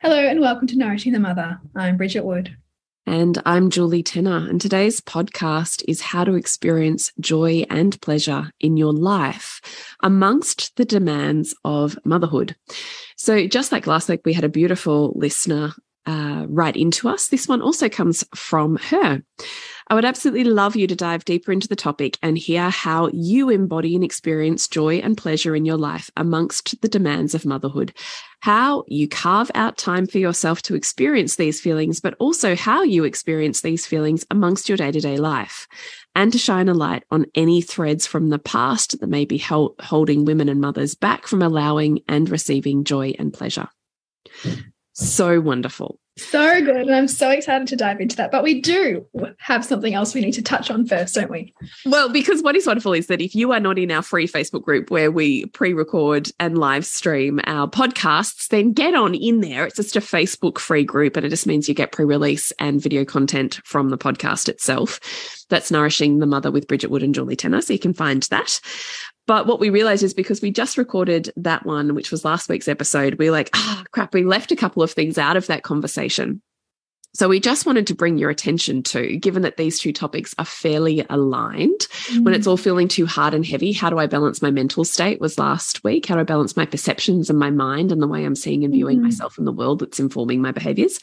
Hello and welcome to Nourishing the Mother. I'm Bridget Wood. And I'm Julie Tenner. And today's podcast is how to experience joy and pleasure in your life amongst the demands of motherhood. So, just like last week, we had a beautiful listener uh, write into us. This one also comes from her. I would absolutely love you to dive deeper into the topic and hear how you embody and experience joy and pleasure in your life amongst the demands of motherhood, how you carve out time for yourself to experience these feelings, but also how you experience these feelings amongst your day to day life, and to shine a light on any threads from the past that may be held, holding women and mothers back from allowing and receiving joy and pleasure. So wonderful. So good. And I'm so excited to dive into that. But we do have something else we need to touch on first, don't we? Well, because what is wonderful is that if you are not in our free Facebook group where we pre record and live stream our podcasts, then get on in there. It's just a Facebook free group and it just means you get pre release and video content from the podcast itself. That's Nourishing the Mother with Bridget Wood and Julie Tenner. So you can find that. But what we realized is because we just recorded that one, which was last week's episode, we are like, oh, crap, we left a couple of things out of that conversation. So we just wanted to bring your attention to, given that these two topics are fairly aligned, mm. when it's all feeling too hard and heavy, how do I balance my mental state was last week. How do I balance my perceptions and my mind and the way I'm seeing and viewing mm. myself in the world that's informing my behaviors.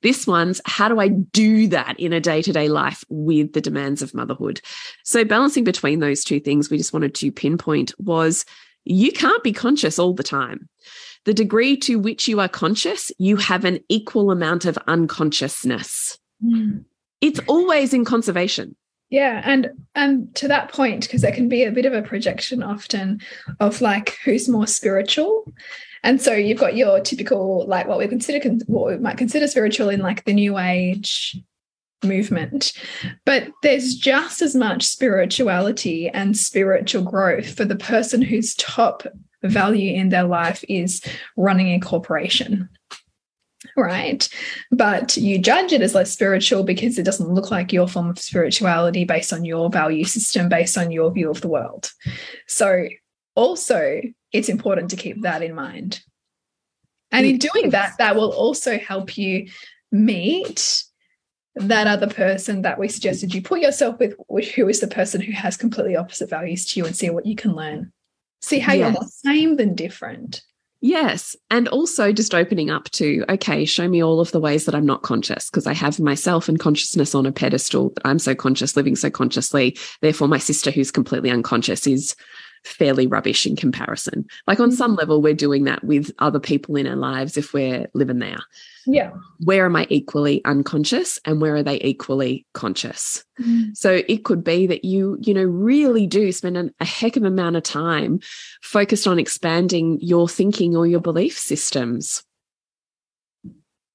This one's how do I do that in a day to day life with the demands of motherhood? So, balancing between those two things, we just wanted to pinpoint was you can't be conscious all the time. The degree to which you are conscious, you have an equal amount of unconsciousness. Mm. It's always in conservation. Yeah, and and to that point, because there can be a bit of a projection often of like who's more spiritual, and so you've got your typical, like what we consider, what we might consider spiritual in like the new age movement. But there's just as much spirituality and spiritual growth for the person whose top value in their life is running a corporation. Right. But you judge it as less spiritual because it doesn't look like your form of spirituality based on your value system, based on your view of the world. So, also, it's important to keep that in mind. And in doing that, that will also help you meet that other person that we suggested you put yourself with, who is the person who has completely opposite values to you, and see what you can learn. See how yes. you're the same than different. Yes. And also just opening up to, okay, show me all of the ways that I'm not conscious because I have myself and consciousness on a pedestal that I'm so conscious, living so consciously. Therefore, my sister who's completely unconscious is fairly rubbish in comparison. Like on some level, we're doing that with other people in our lives if we're living there. Yeah. Where am I equally unconscious and where are they equally conscious? Mm. So it could be that you, you know, really do spend an, a heck of amount of time focused on expanding your thinking or your belief systems.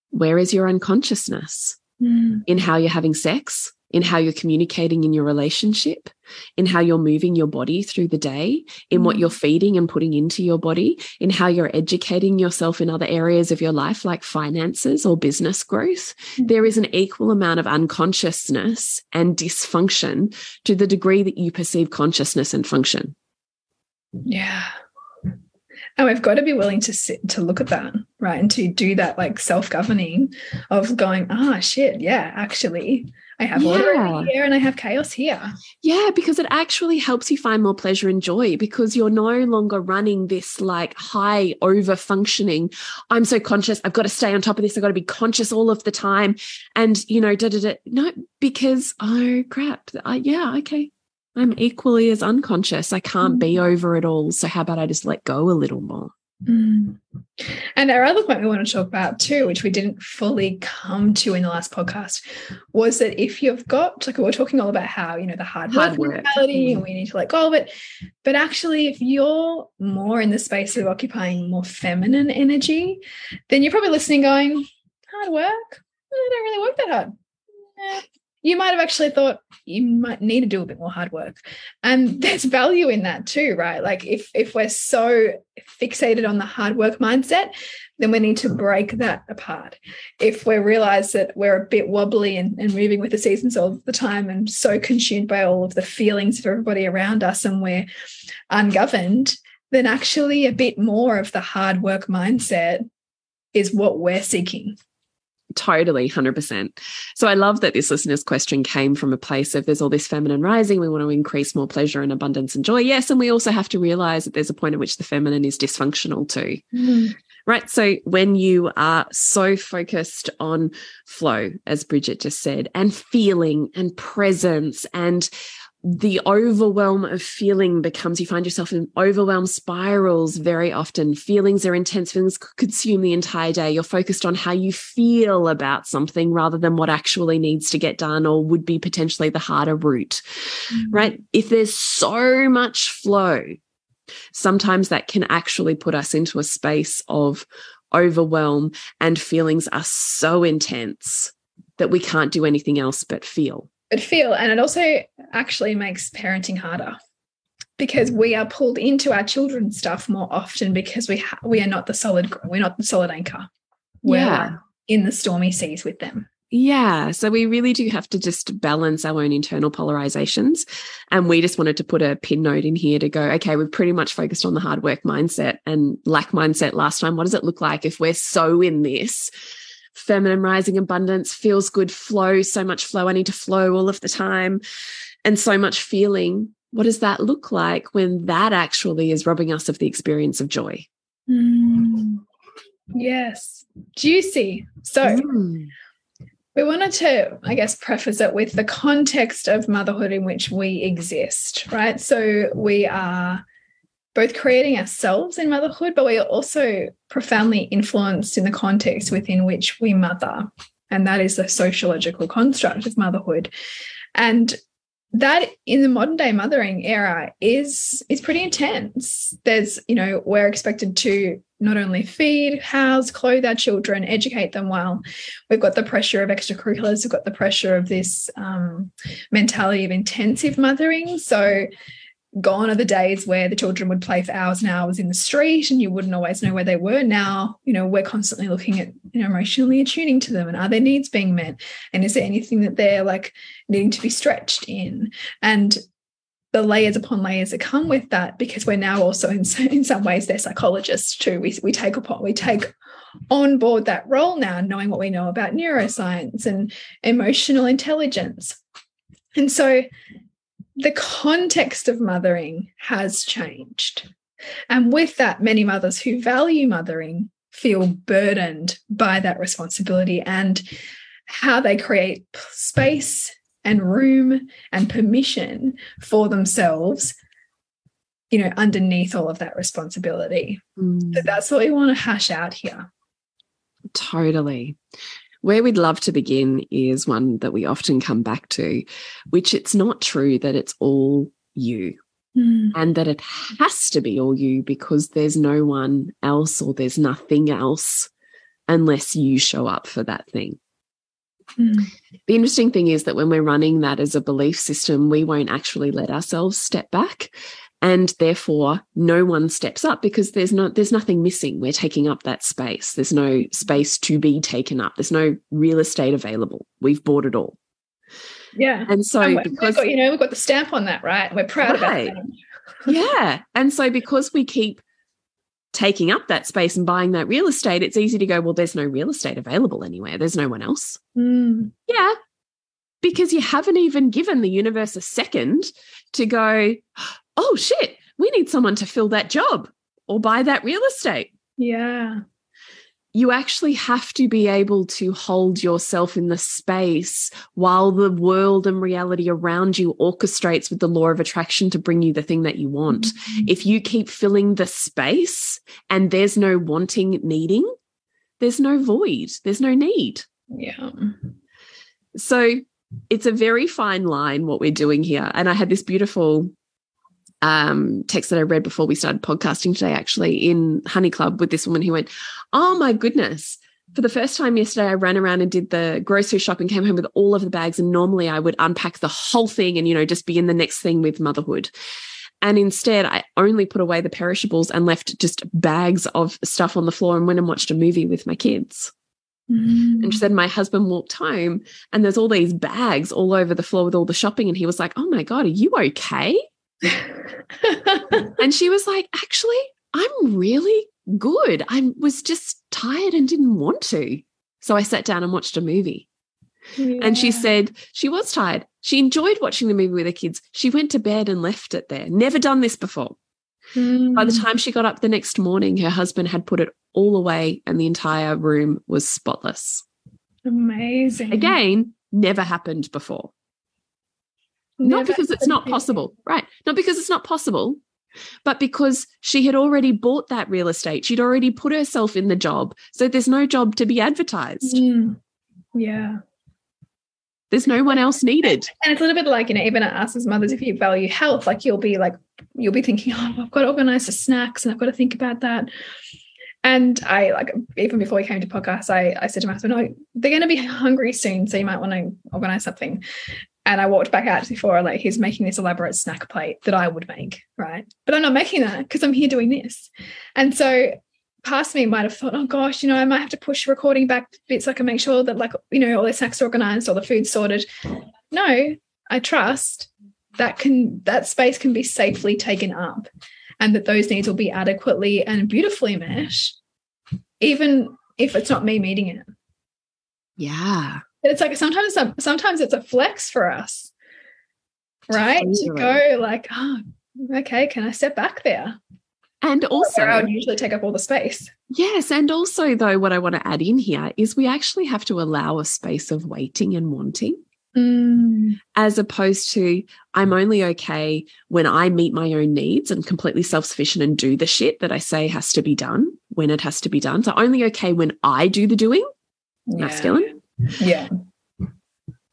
Where is your unconsciousness? Mm. In how you're having sex, in how you're communicating in your relationship, in how you're moving your body through the day, in what you're mm. feeding and putting into your body, in how you're educating yourself in other areas of your life, like finances or business growth. Mm. There is an equal amount of unconsciousness and dysfunction to the degree that you perceive consciousness and function. Yeah. And we've got to be willing to sit to look at that, right? And to do that like self-governing of going, ah, oh, shit, yeah, actually, I have order yeah. here and I have chaos here. Yeah, because it actually helps you find more pleasure and joy because you're no longer running this like high over functioning. I'm so conscious. I've got to stay on top of this. I've got to be conscious all of the time. And, you know, da da da. No, because, oh crap. I, yeah, okay. I'm equally as unconscious. I can't mm. be over it all. So how about I just let go a little more? Mm. And our other point we want to talk about too, which we didn't fully come to in the last podcast, was that if you've got like we're talking all about how you know the hard, hard work mentality mm. and we need to let go of it, but actually if you're more in the space of occupying more feminine energy, then you're probably listening, going, hard work. I don't really work that hard. You might have actually thought you might need to do a bit more hard work. And there's value in that too right? Like if if we're so fixated on the hard work mindset then we need to break that apart. If we realize that we're a bit wobbly and, and moving with the seasons all the time and so consumed by all of the feelings of everybody around us and we're ungoverned then actually a bit more of the hard work mindset is what we're seeking Totally, 100%. So I love that this listener's question came from a place of there's all this feminine rising. We want to increase more pleasure and abundance and joy. Yes. And we also have to realize that there's a point at which the feminine is dysfunctional too. Mm. Right. So when you are so focused on flow, as Bridget just said, and feeling and presence and the overwhelm of feeling becomes you find yourself in overwhelm spirals very often. Feelings are intense, feelings consume the entire day. You're focused on how you feel about something rather than what actually needs to get done or would be potentially the harder route, mm -hmm. right? If there's so much flow, sometimes that can actually put us into a space of overwhelm and feelings are so intense that we can't do anything else but feel but feel and it also actually makes parenting harder because we are pulled into our children's stuff more often because we we are not the solid we're not the solid anchor. We're yeah. in the stormy seas with them. Yeah. So we really do have to just balance our own internal polarizations and we just wanted to put a pin note in here to go okay we've pretty much focused on the hard work mindset and lack mindset last time. What does it look like if we're so in this feminine rising abundance feels good flow so much flow i need to flow all of the time and so much feeling. What does that look like when that actually is robbing us of the experience of joy? Mm. yes. Juicy. So mm. we wanted to i guess preface it with the context of motherhood in which we exist right? So we are both creating ourselves in motherhood, but we are also profoundly influenced in the context within which we mother. And that is the sociological construct of motherhood. And that in the modern day mothering era is is pretty intense. There's, you know, we're expected to not only feed, house, clothe our children, educate them well. We've got the pressure of extracurriculars, we've got the pressure of this um, mentality of intensive mothering. So gone are the days where the children would play for hours and hours in the street and you wouldn't always know where they were. Now you know we're constantly looking at you know emotionally attuning to them and are their needs being met? And is there anything that they're like needing to be stretched in? And the layers upon layers that come with that because we're now also in, in some ways they're psychologists too. We, we take upon we take on board that role now knowing what we know about neuroscience and emotional intelligence. And so the context of mothering has changed. And with that, many mothers who value mothering feel burdened by that responsibility and how they create space and room and permission for themselves you know underneath all of that responsibility mm. so that's what we want to hash out here totally where we'd love to begin is one that we often come back to, which it's not true that it's all you. Mm. And that it has to be all you because there's no one else or there's nothing else unless you show up for that thing. Mm. The interesting thing is that when we're running that as a belief system, we won't actually let ourselves step back and therefore no one steps up because there's no there's nothing missing we're taking up that space there's no space to be taken up there's no real estate available we've bought it all yeah and so and because got, you know we've got the stamp on that right we're proud right. about that yeah. And so because we keep taking up that space and buying that real estate, it's easy to go, well, there's no real estate available anywhere. There's no one else. Mm. Yeah. Because you haven't even given the universe a second to go, oh shit, we need someone to fill that job or buy that real estate. Yeah. You actually have to be able to hold yourself in the space while the world and reality around you orchestrates with the law of attraction to bring you the thing that you want. Mm -hmm. If you keep filling the space and there's no wanting, needing, there's no void, there's no need. Yeah. So it's a very fine line what we're doing here. And I had this beautiful um, text that I read before we started podcasting today, actually in Honey Club with this woman who went, Oh my goodness. For the first time yesterday, I ran around and did the grocery shop and came home with all of the bags. And normally I would unpack the whole thing and, you know, just be in the next thing with motherhood. And instead, I only put away the perishables and left just bags of stuff on the floor and went and watched a movie with my kids. Mm. And she said, My husband walked home and there's all these bags all over the floor with all the shopping. And he was like, Oh my God, are you okay? and she was like, actually, I'm really good. I was just tired and didn't want to. So I sat down and watched a movie. Yeah. And she said she was tired. She enjoyed watching the movie with her kids. She went to bed and left it there. Never done this before. Mm. By the time she got up the next morning, her husband had put it all away and the entire room was spotless. Amazing. Again, never happened before. Never not because it's not possible, right? Not because it's not possible, but because she had already bought that real estate. She'd already put herself in the job. So there's no job to be advertised. Mm. Yeah. There's no one else needed. And it's a little bit like, you know, even at us as mothers, if you value health, like you'll be like, you'll be thinking, oh, I've got to organize the snacks and I've got to think about that. And I like even before we came to podcast, I, I said to my husband, "No, they're going to be hungry soon, so you might want to organize something." And I walked back out before, like he's making this elaborate snack plate that I would make, right? But I'm not making that because I'm here doing this. And so past me might have thought, oh gosh, you know, I might have to push recording back bits so I can make sure that like, you know, all the snacks are organized, all the food's sorted. No, I trust that can that space can be safely taken up and that those needs will be adequately and beautifully met, even if it's not me meeting it. Yeah. It's like sometimes it's a, sometimes it's a flex for us, right? Totally. To go like, oh, okay, can I step back there? And also, I would usually take up all the space. yes, and also, though, what I want to add in here is we actually have to allow a space of waiting and wanting. Mm. as opposed to I'm only okay when I meet my own needs and completely self sufficient and do the shit that I say has to be done when it has to be done. So only okay when I do the doing, masculine. Yeah.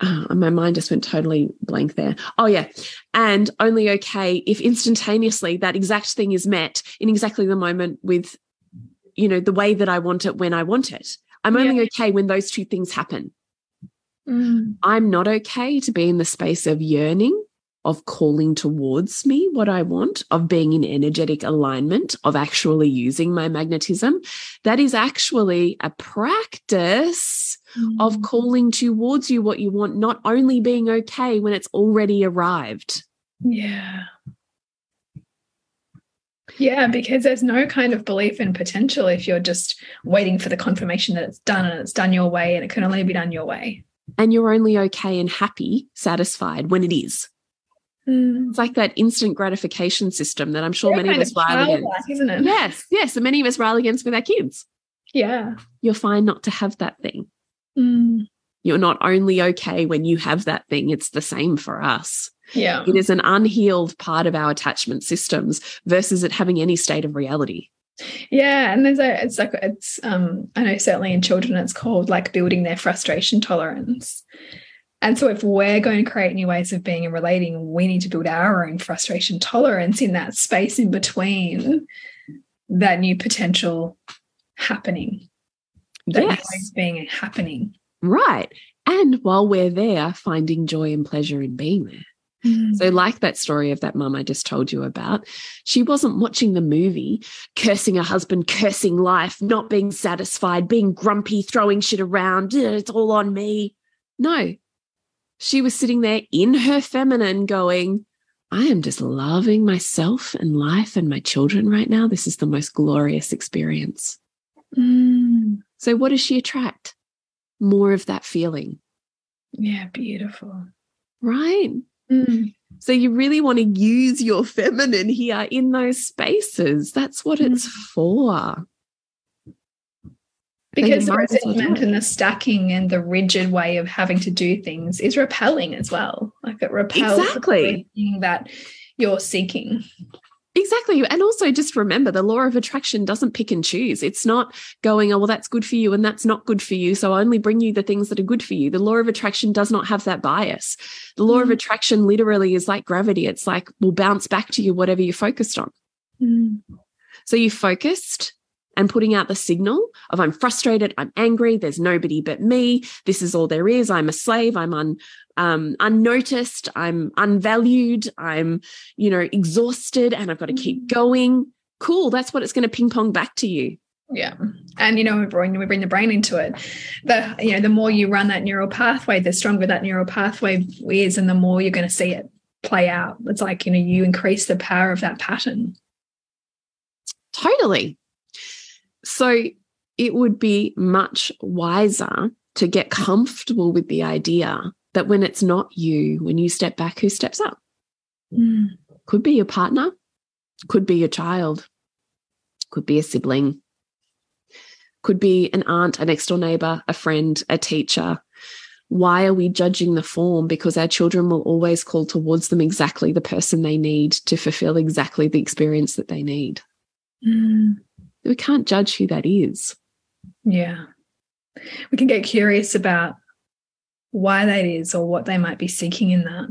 Oh, my mind just went totally blank there. Oh, yeah. And only okay if instantaneously that exact thing is met in exactly the moment with, you know, the way that I want it when I want it. I'm only Yeah. okay when those two things happen. Mm. I'm not okay to be in the space of yearning, of calling towards me what I want, of being in energetic alignment, of actually using my magnetism. That is actually a practice of Mm. calling towards you what you want, not only being okay when it's already arrived. Yeah. Yeah, because there's no kind of belief in potential if you're just waiting for the confirmation that it's done and it's done your way and it can only be done your way. And you're only okay and happy, satisfied when it is. Mm. It's like that instant gratification system that I'm sure Very many of us rail against. isn't it? Yes, yes. And many of us rail against with our kids. Yeah. You're fine not to have that thing. Mm. You're not only okay when you have that thing, it's the same for us. Yeah. It is an unhealed part of our attachment systems versus it having any state of reality. Yeah, and there's a it's like it's um I know certainly in children it's called like building their frustration tolerance. And so if we're going to create new ways of being and relating, we need to build our own frustration tolerance in that space in between that new potential happening. That Yes. ways being happening. Right. And while we're there, finding joy and pleasure in being there. So, like that story of that mum I just told you about, she wasn't watching the movie, cursing her husband, cursing life, not being satisfied, being grumpy, throwing shit around. It's all on me. No, she was sitting there in her feminine going, I am just loving myself and life and my children right now. This is the most glorious experience. Mm. So, what does she attract? More of that feeling. Yeah, beautiful. Right. Mm. So, you really want to use your feminine here in those spaces. That's what it's Mm. for. Because the might as well do resentment and the stacking and the rigid way of having to do things is repelling as well. Like it repels Exactly. that you're seeking. Exactly. And also just remember the law of attraction doesn't pick and choose. It's not going, oh, well, that's good for you and that's not good for you. So I only bring you the things that are good for you. The law of attraction does not have that bias. The law of Mm. attraction literally is like gravity. It's like, will bounce back to you whatever you're focused on. Mm. So you focused and putting out the signal of I'm frustrated, I'm angry, there's nobody but me. This is all there is. I'm a slave. I'm un, um, unnoticed. I'm unvalued. I'm, you know, exhausted, and I've got to keep going. Cool. That's what it's going to ping pong back to you. Yeah. And you know, we bring we bring the brain into it. The you know, the more you run that neural pathway, the stronger that neural pathway is, and the more you're going to see it play out. It's like, you know, you increase the power of that pattern. Totally. So it would be much wiser to get comfortable with the idea that when it's not you, when you step back, who steps up? Mm. Could be your partner, could be your child, could be a sibling, could be an aunt, a next door neighbor, a friend, a teacher. Why are we judging the form? Because our children will always call towards them exactly the person they need to fulfill exactly the experience that they need. Mm. We can't judge who that is. Yeah. We can get curious about why that is or what they might be seeking in that,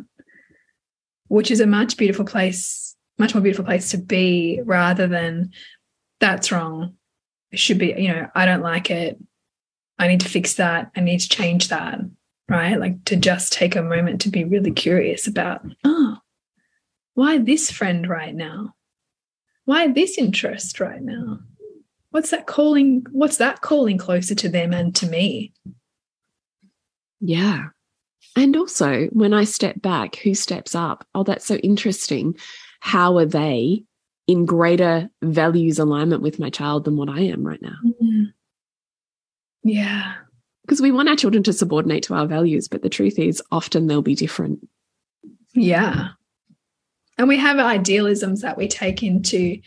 which is a much beautiful place, much more beautiful place to be rather than that's wrong. It should be, you know, I don't like it. I need to fix that. I need to change that. Right. Like to just take a moment to be really curious about, oh, why this friend right now? Why this interest right now? what's that calling what's that calling closer to them and to me Yeah. And also, when I step back, who steps up? Oh, that's so interesting. How are they in greater values alignment with my child than what I am right now? Mm-hmm. yeah Because we want our children to subordinate to our values, but the truth is, often they'll be different. yeah and we have idealisms that we take into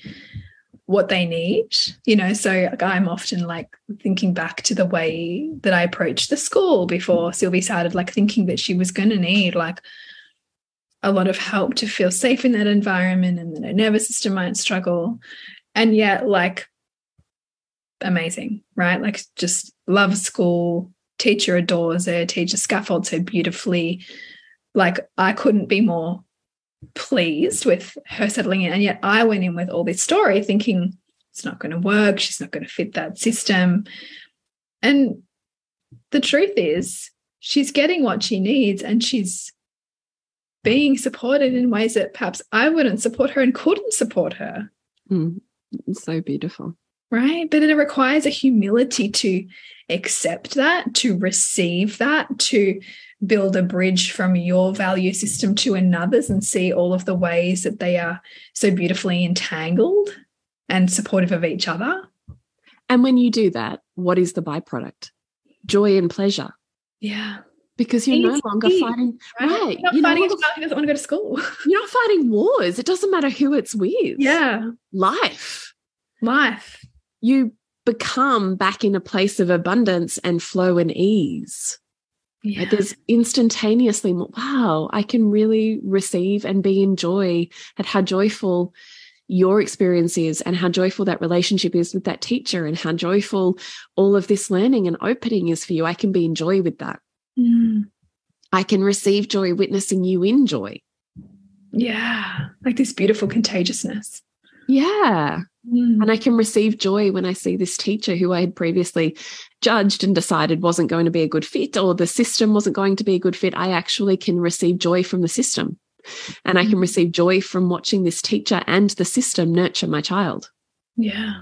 what they need you know? So like, i'm often like thinking back to the way that i approached the school before sylvie started like thinking that she was going to need like a lot of help to feel safe in that environment and that her nervous system might struggle. And yet like amazing right? Like just loves school teacher adores her teacher scaffolds her beautifully. Like i couldn't be more pleased with her settling in and yet i went in with all this story thinking it's not going to work she's not going to fit that system. And the truth is she's getting what she needs and she's being supported in ways that perhaps i wouldn't support her and couldn't support her. Mm, so beautiful. right? But it requires a humility to accept that to receive that to build a bridge from your value system to another's and see all of the ways that they are so beautifully entangled and supportive of each other And when you do that, what is the byproduct? Joy and pleasure. yeah Because you're no longer fighting, right? You're not You're, no fighting a longer- doesn't want to go to school you're not fighting wars. It doesn't matter who it's with. yeah Life. life You become back in a place of abundance and flow and ease. Yeah Like there's instantaneously, wow, I can really receive and be in joy at how joyful your experience is and how joyful that relationship is with that teacher and how joyful all of this learning and opening is for you. I can be in joy with that. Mm, I can receive joy witnessing you in joy. yeah like this beautiful contagiousness Yeah. Mm. And I can receive joy when I see this teacher who I had previously judged and decided wasn't going to be a good fit or the system wasn't going to be a good fit. I actually can receive joy from the system. And I can Mm. receive joy from watching this teacher and the system nurture my child. Yeah.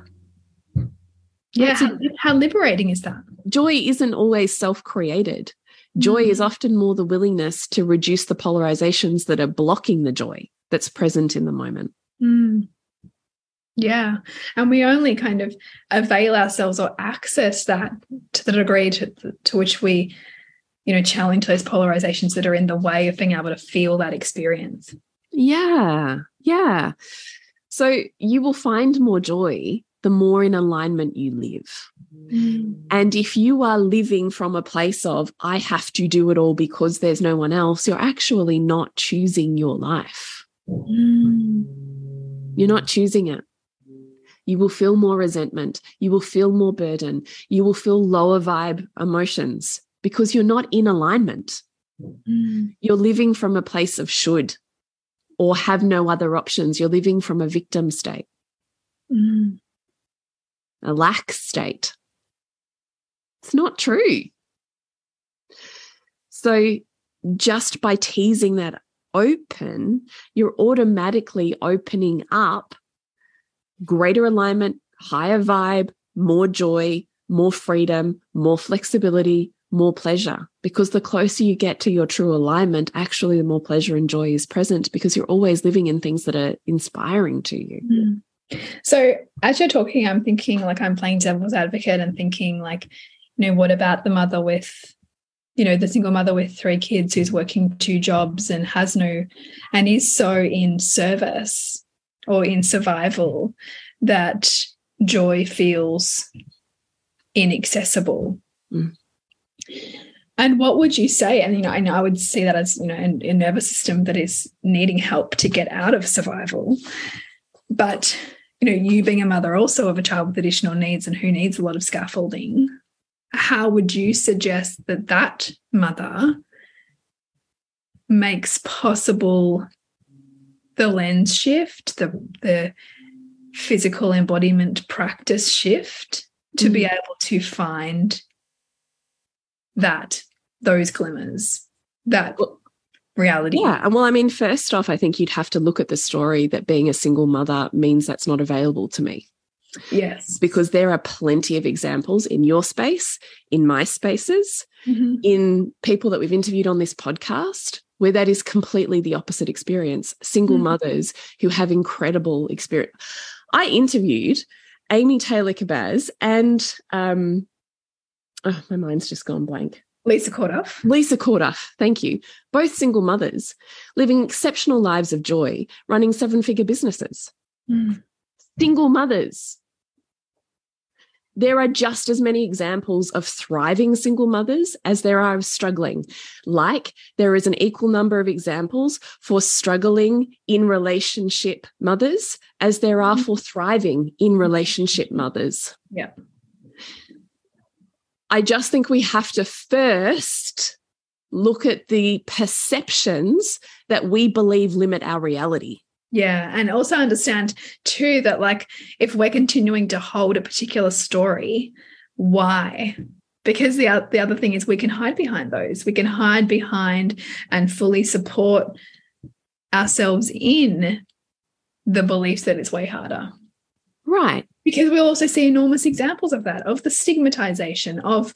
Yeah. How, how liberating is that? Joy isn't always self created. Joy Mm. is often more the willingness to reduce the polarizations that are blocking the joy. that's present in the moment. Mm. Yeah. And we only kind of avail ourselves or access that to the degree to, to which we, you know, challenge those polarizations that are in the way of being able to feel that experience. Yeah. Yeah. So you will find more joy the more in alignment you live. Mm. And if you are living from a place of, I have to do it all because there's no one else, you're actually not choosing your life. Mm. You're not choosing it. You will feel more resentment. You will feel more burden. You will feel lower vibe emotions because you're not in alignment. Mm. You're living from a place of should or have no other options. You're living from a victim state, mm. a lack state. It's not true. So, just by teasing that open, you're automatically opening up greater alignment, higher vibe, more joy, more freedom, more flexibility, more pleasure. Because the closer you get to your true alignment, actually, the more pleasure and joy is present because you're always living in things that are inspiring to you. Mm. So, as you're talking, I'm thinking like I'm playing devil's advocate and thinking, like, you know, what about the mother with you know the single mother with three kids who's working two jobs and has no and is so in service or in survival that joy feels inaccessible. Mm. and what would you say? And you know and i would see that as you know a, a nervous system that is needing help to get out of survival. But you know you being a mother also of a child with additional needs and who needs a lot of scaffolding how would you suggest that that mother makes possible the lens shift, the, the physical embodiment practice shift to mm. be able to find that, those glimmers, that reality. Yeah. And well, I mean, first off, I think you'd have to look at the story that being a single mother means that's not available to me. Yes. Because there are plenty of examples in your space, in my spaces, mm -hmm. in people that we've interviewed on this podcast, where that is completely the opposite experience. Single mm mothers who have incredible experience. I interviewed Amy Taylor Kabbaz and um, oh, my mind's just gone blank. Lisa Corduff. Lisa Corduff, thank you. Both single mothers living exceptional lives of joy, running seven figure businesses. Mm. Single mothers there are just as many examples of thriving single mothers as there are of struggling. Like there is an equal number of examples for struggling in relationship mothers as there are mm-hmm. for thriving in relationship mothers. Yeah. I just think we have to first look at the perceptions that we believe limit our reality. Yeah. And also understand too that, like, if we're continuing to hold a particular story, why? Because the, the other thing is we can hide behind those. We can hide behind and fully support ourselves in the beliefs that it's way harder. Right. Because we also see enormous examples of that, of the stigmatization, of,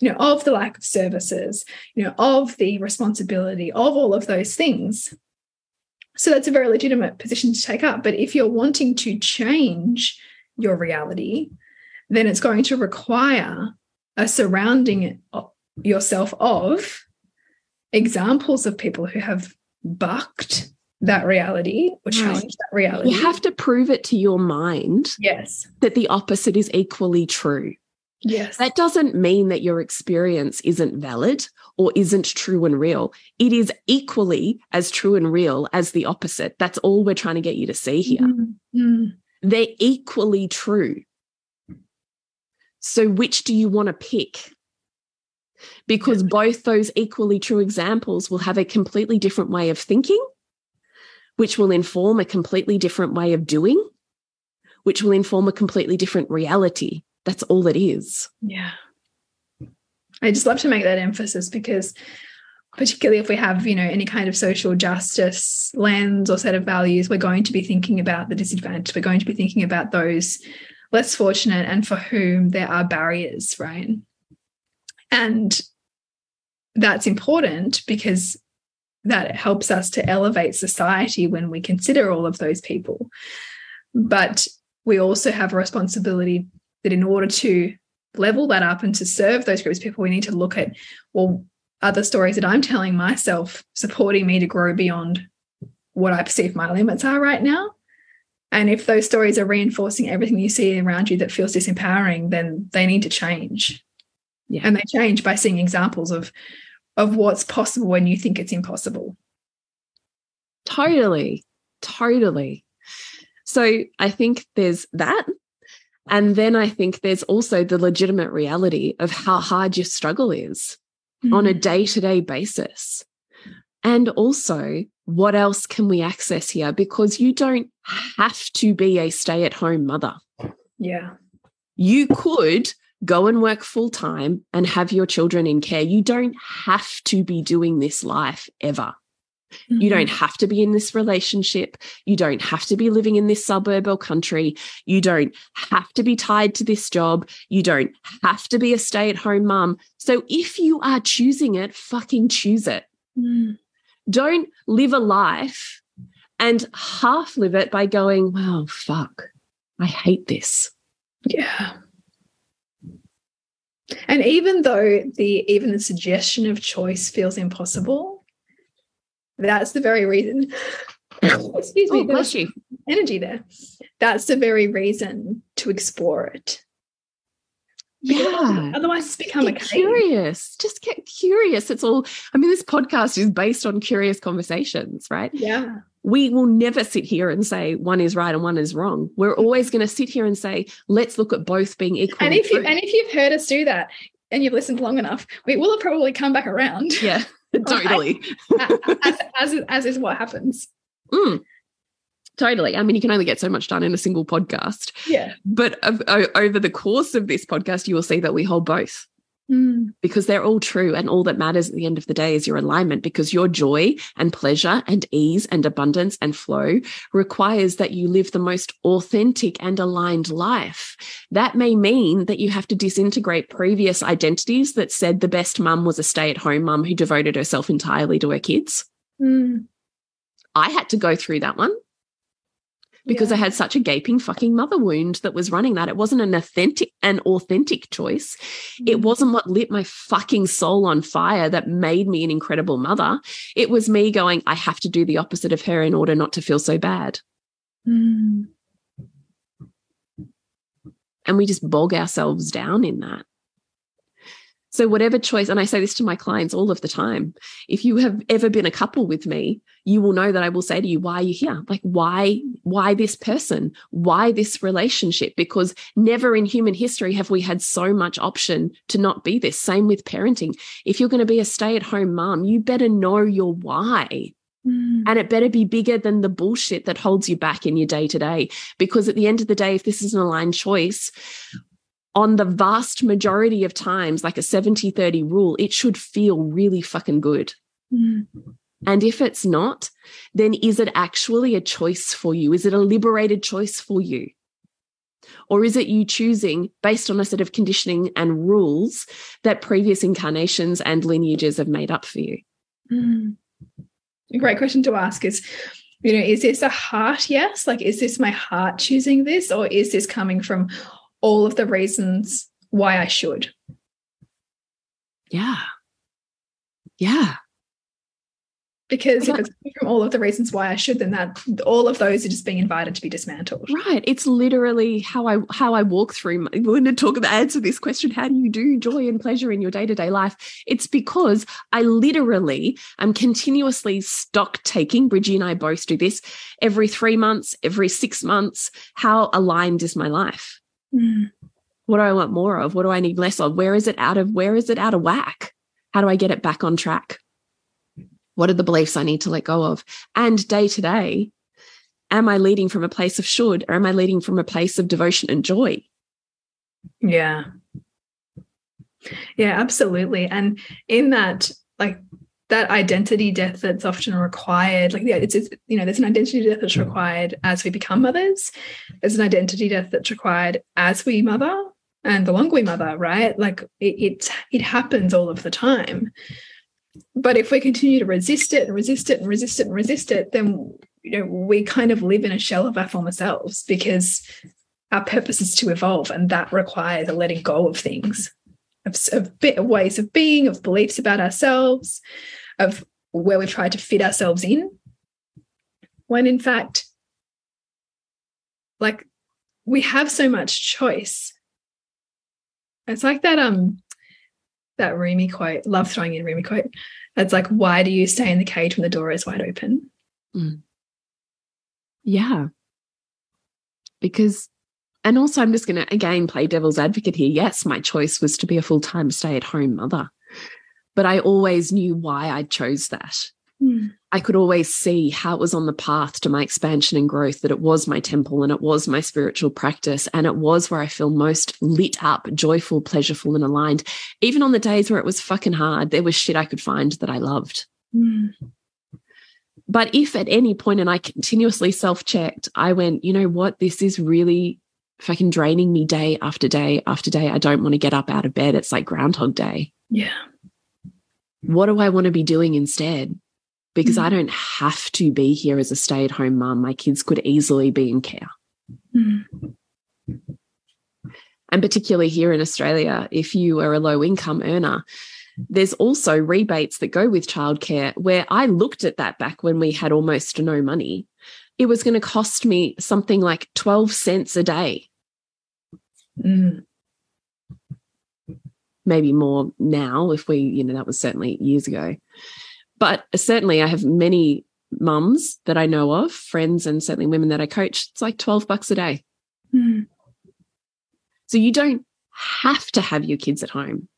you know, of the lack of services, you know, of the responsibility, of all of those things. So that's a very legitimate position to take up. But if you're wanting to change your reality, then it's going to require a surrounding yourself of examples of people who have bucked that reality or challenged right. that reality. You have to prove it to your mind. Yes. That the opposite is equally true. Yes. That doesn't mean that your experience isn't valid or isn't true and real. It is equally as true and real as the opposite. That's all we're trying to get you to see here. Mm -hmm. They're equally true. So, which do you want to pick? Because both those equally true examples will have a completely different way of thinking, which will inform a completely different way of doing, which will inform a completely different reality that's all it is. Yeah. I just love to make that emphasis because particularly if we have, you know, any kind of social justice lens or set of values, we're going to be thinking about the disadvantaged. We're going to be thinking about those less fortunate and for whom there are barriers, right? And that's important because that helps us to elevate society when we consider all of those people. But we also have a responsibility that in order to level that up and to serve those groups of people, we need to look at, well, other stories that I'm telling myself supporting me to grow beyond what I perceive my limits are right now. And if those stories are reinforcing everything you see around you that feels disempowering, then they need to change. Yeah. And they change by seeing examples of of what's possible when you think it's impossible. Totally. Totally. So I think there's that. And then I think there's also the legitimate reality of how hard your struggle is mm. on a day to day basis. And also, what else can we access here? Because you don't have to be a stay at home mother. Yeah. You could go and work full time and have your children in care. You don't have to be doing this life ever. Mm-hmm. You don't have to be in this relationship. You don't have to be living in this suburb or country. You don't have to be tied to this job. You don't have to be a stay at home mum. So if you are choosing it, fucking choose it. Mm. Don't live a life and half live it by going, well, fuck, I hate this. Yeah. And even though the even the suggestion of choice feels impossible, that's the very reason. Excuse me. Oh, bless you. Energy there. That's the very reason to explore it. Yeah. Otherwise, it's become get curious. Just get curious. It's all, I mean, this podcast is based on curious conversations, right? Yeah. We will never sit here and say one is right and one is wrong. We're always going to sit here and say, let's look at both being equal. And if you and if you've heard us do that and you've listened long enough, we will have probably come back around. Yeah. totally. as, as, as, is what happens. Mm. Totally. I mean, you can only get so much done in a single podcast. Yeah. But over the course of this podcast, you will see that we hold both. Mm. Because they're all true. And all that matters at the end of the day is your alignment because your joy and pleasure and ease and abundance and flow requires that you live the most authentic and aligned life. That may mean that you have to disintegrate previous identities that said the best mum was a stay at home mum who devoted herself entirely to her kids. Mm. I had to go through that one because yeah. I had such a gaping fucking mother wound that was running that. It wasn't an authentic an authentic choice. Mm. It wasn't what lit my fucking soul on fire that made me an incredible mother. It was me going, I have to do the opposite of her in order not to feel so bad. Mm. And we just bog ourselves down in that. So, whatever choice, and I say this to my clients all of the time if you have ever been a couple with me, you will know that I will say to you, why are you here? Like, why, why this person? Why this relationship? Because never in human history have we had so much option to not be this. Same with parenting. If you're going to be a stay at home mom, you better know your why. Mm. And it better be bigger than the bullshit that holds you back in your day to day. Because at the end of the day, if this is an aligned choice, on the vast majority of times, like a 70 30 rule, it should feel really fucking good. Mm. And if it's not, then is it actually a choice for you? Is it a liberated choice for you? Or is it you choosing based on a set of conditioning and rules that previous incarnations and lineages have made up for you? Mm. A great question to ask is, you know, is this a heart yes? Like, is this my heart choosing this? Or is this coming from all of the reasons why I should. Yeah. Yeah. Because if it's from all of the reasons why I should, then that all of those are just being invited to be dismantled. Right. It's literally how I how I walk through. My, when to talk about answer this question, how do you do joy and pleasure in your day to day life? It's because I literally am continuously stock taking. Bridgie and I both do this every three months, every six months. How aligned is my life? Mm. What do I want more of? What do I need less of? Where is it out of where is it out of whack? How do I get it back on track? What are the beliefs I need to let go of? And day to day, am I leading from a place of should or am I leading from a place of devotion and joy? Yeah. Yeah, absolutely. And in that, like that identity death that's often required like yeah it's, it's, you know there's an identity death that's hmm. required as we become mothers. There's an identity death that's required as we mother and the longer we mother right? Like it, it it happens all of the time. But if we continue to resist it and resist it and resist it and resist it, then you know we kind of live in a shell of our former selves because our purpose is to evolve, and that requires a letting go of things, of, of, ways of being, of beliefs about ourselves, of where we've tried to fit ourselves in. When in fact, like we have so much choice. It's like that um that Rumi quote, love throwing in Rumi quote. It's like, why do you stay in the cage when the door is wide open? Mm. Yeah. Because, and also, I'm just going to again play devil's advocate here. Yes, my choice was to be a full time stay at home mother, but I always knew why I chose that. Mm. I could always see how it was on the path to my expansion and growth, that it was my temple and it was my spiritual practice. And it was where I feel most lit up, joyful, pleasureful, and aligned. Even on the days where it was fucking hard, there was shit I could find that I loved. Mm. But if at any point, and I continuously self checked, I went, you know what, this is really fucking draining me day after day after day. I don't want to get up out of bed. It's like Groundhog Day. Yeah. What do I want to be doing instead? because mm. I don't have to be here as a stay at home mum. My kids could easily be in care. Mm. And particularly here in Australia, if you are a low income earner, there's also rebates that go with childcare. Where I looked at that back when we had almost no money, it was going to cost me something like 12 cents a day. Mm. Maybe more now, if we, you know, that was certainly years ago. But certainly, I have many mums that I know of, friends, and certainly women that I coach. It's like 12 bucks a day. Mm. So you don't have to have your kids at home.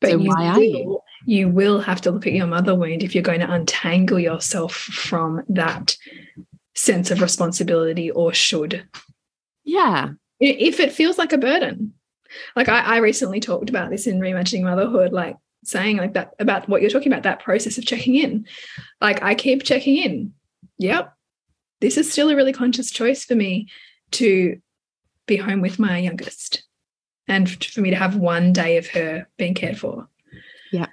But so why are you? You will have to look at your mother wound if you're going to untangle yourself from that sense of responsibility or should. Yeah. If it feels like a burden. Like I, I recently talked about this in reimagining motherhood. Like saying like that about what you're talking about, that process of checking in. Like I keep checking in. Yep. This is still a really conscious choice for me to be home with my youngest and for me to have one day of her being cared for. Yeah.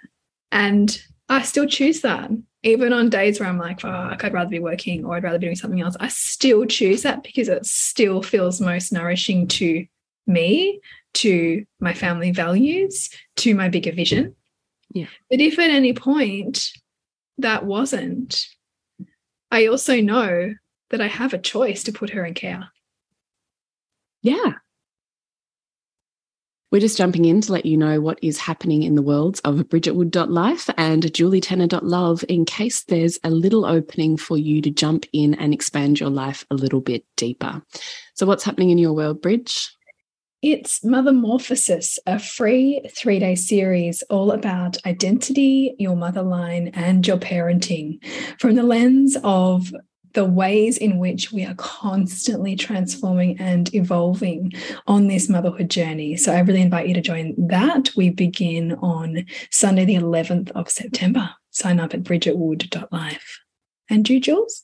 And I still choose that. Even on days where I'm like, oh, fuck, I'd rather be working or I'd rather be doing something else. I still choose that because it still feels most nourishing to me, to my family values, to my bigger vision. Yeah. But if at any point that wasn't, I also know that I have a choice to put her in care. Yeah. We're just jumping in to let you know what is happening in the worlds of bridgetwood.life and julietenner.love in case there's a little opening for you to jump in and expand your life a little bit deeper. So, what's happening in your world, Bridge? It's Mothermorphosis, a free three day series all about identity, your mother line, and your parenting from the lens of the ways in which we are constantly transforming and evolving on this motherhood journey. So I really invite you to join that. We begin on Sunday, the 11th of September. Sign up at bridgetwood.life. And you, Jules?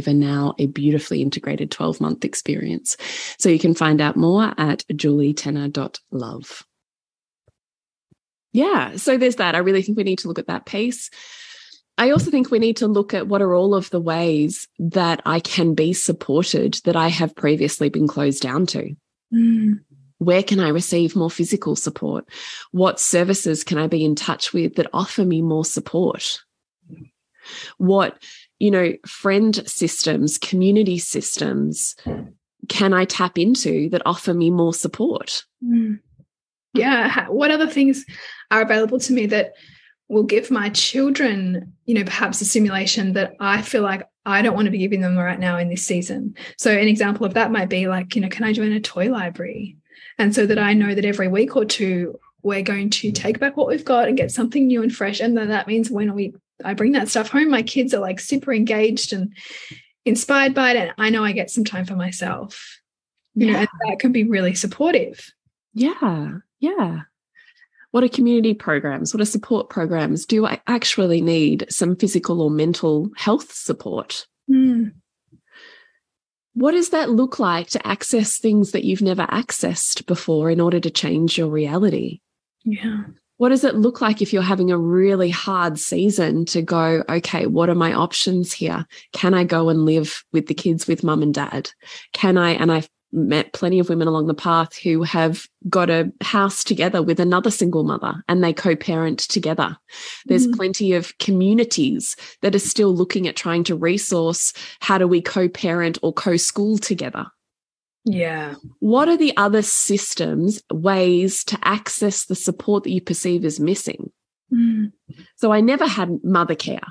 over now a beautifully integrated 12 month experience. So you can find out more at julietenner.love. Yeah, so there's that. I really think we need to look at that piece. I also think we need to look at what are all of the ways that I can be supported that I have previously been closed down to. Mm. Where can I receive more physical support? What services can I be in touch with that offer me more support? What you know, friend systems, community systems can I tap into that offer me more support? Mm. Yeah. What other things are available to me that will give my children, you know, perhaps a stimulation that I feel like I don't want to be giving them right now in this season? So, an example of that might be like, you know, can I join a toy library? And so that I know that every week or two we're going to take back what we've got and get something new and fresh. And then that means when we I bring that stuff home, my kids are like super engaged and inspired by it. And I know I get some time for myself. You yeah. know, and that can be really supportive. Yeah. Yeah. What are community programs? What are support programs? Do I actually need some physical or mental health support? Mm. What does that look like to access things that you've never accessed before in order to change your reality? Yeah. What does it look like if you're having a really hard season to go, okay, what are my options here? Can I go and live with the kids with mum and dad? Can I, and I've met plenty of women along the path who have got a house together with another single mother and they co-parent together. There's mm. plenty of communities that are still looking at trying to resource how do we co-parent or co-school together. Yeah. What are the other systems, ways to access the support that you perceive as missing? Mm. So I never had mother care.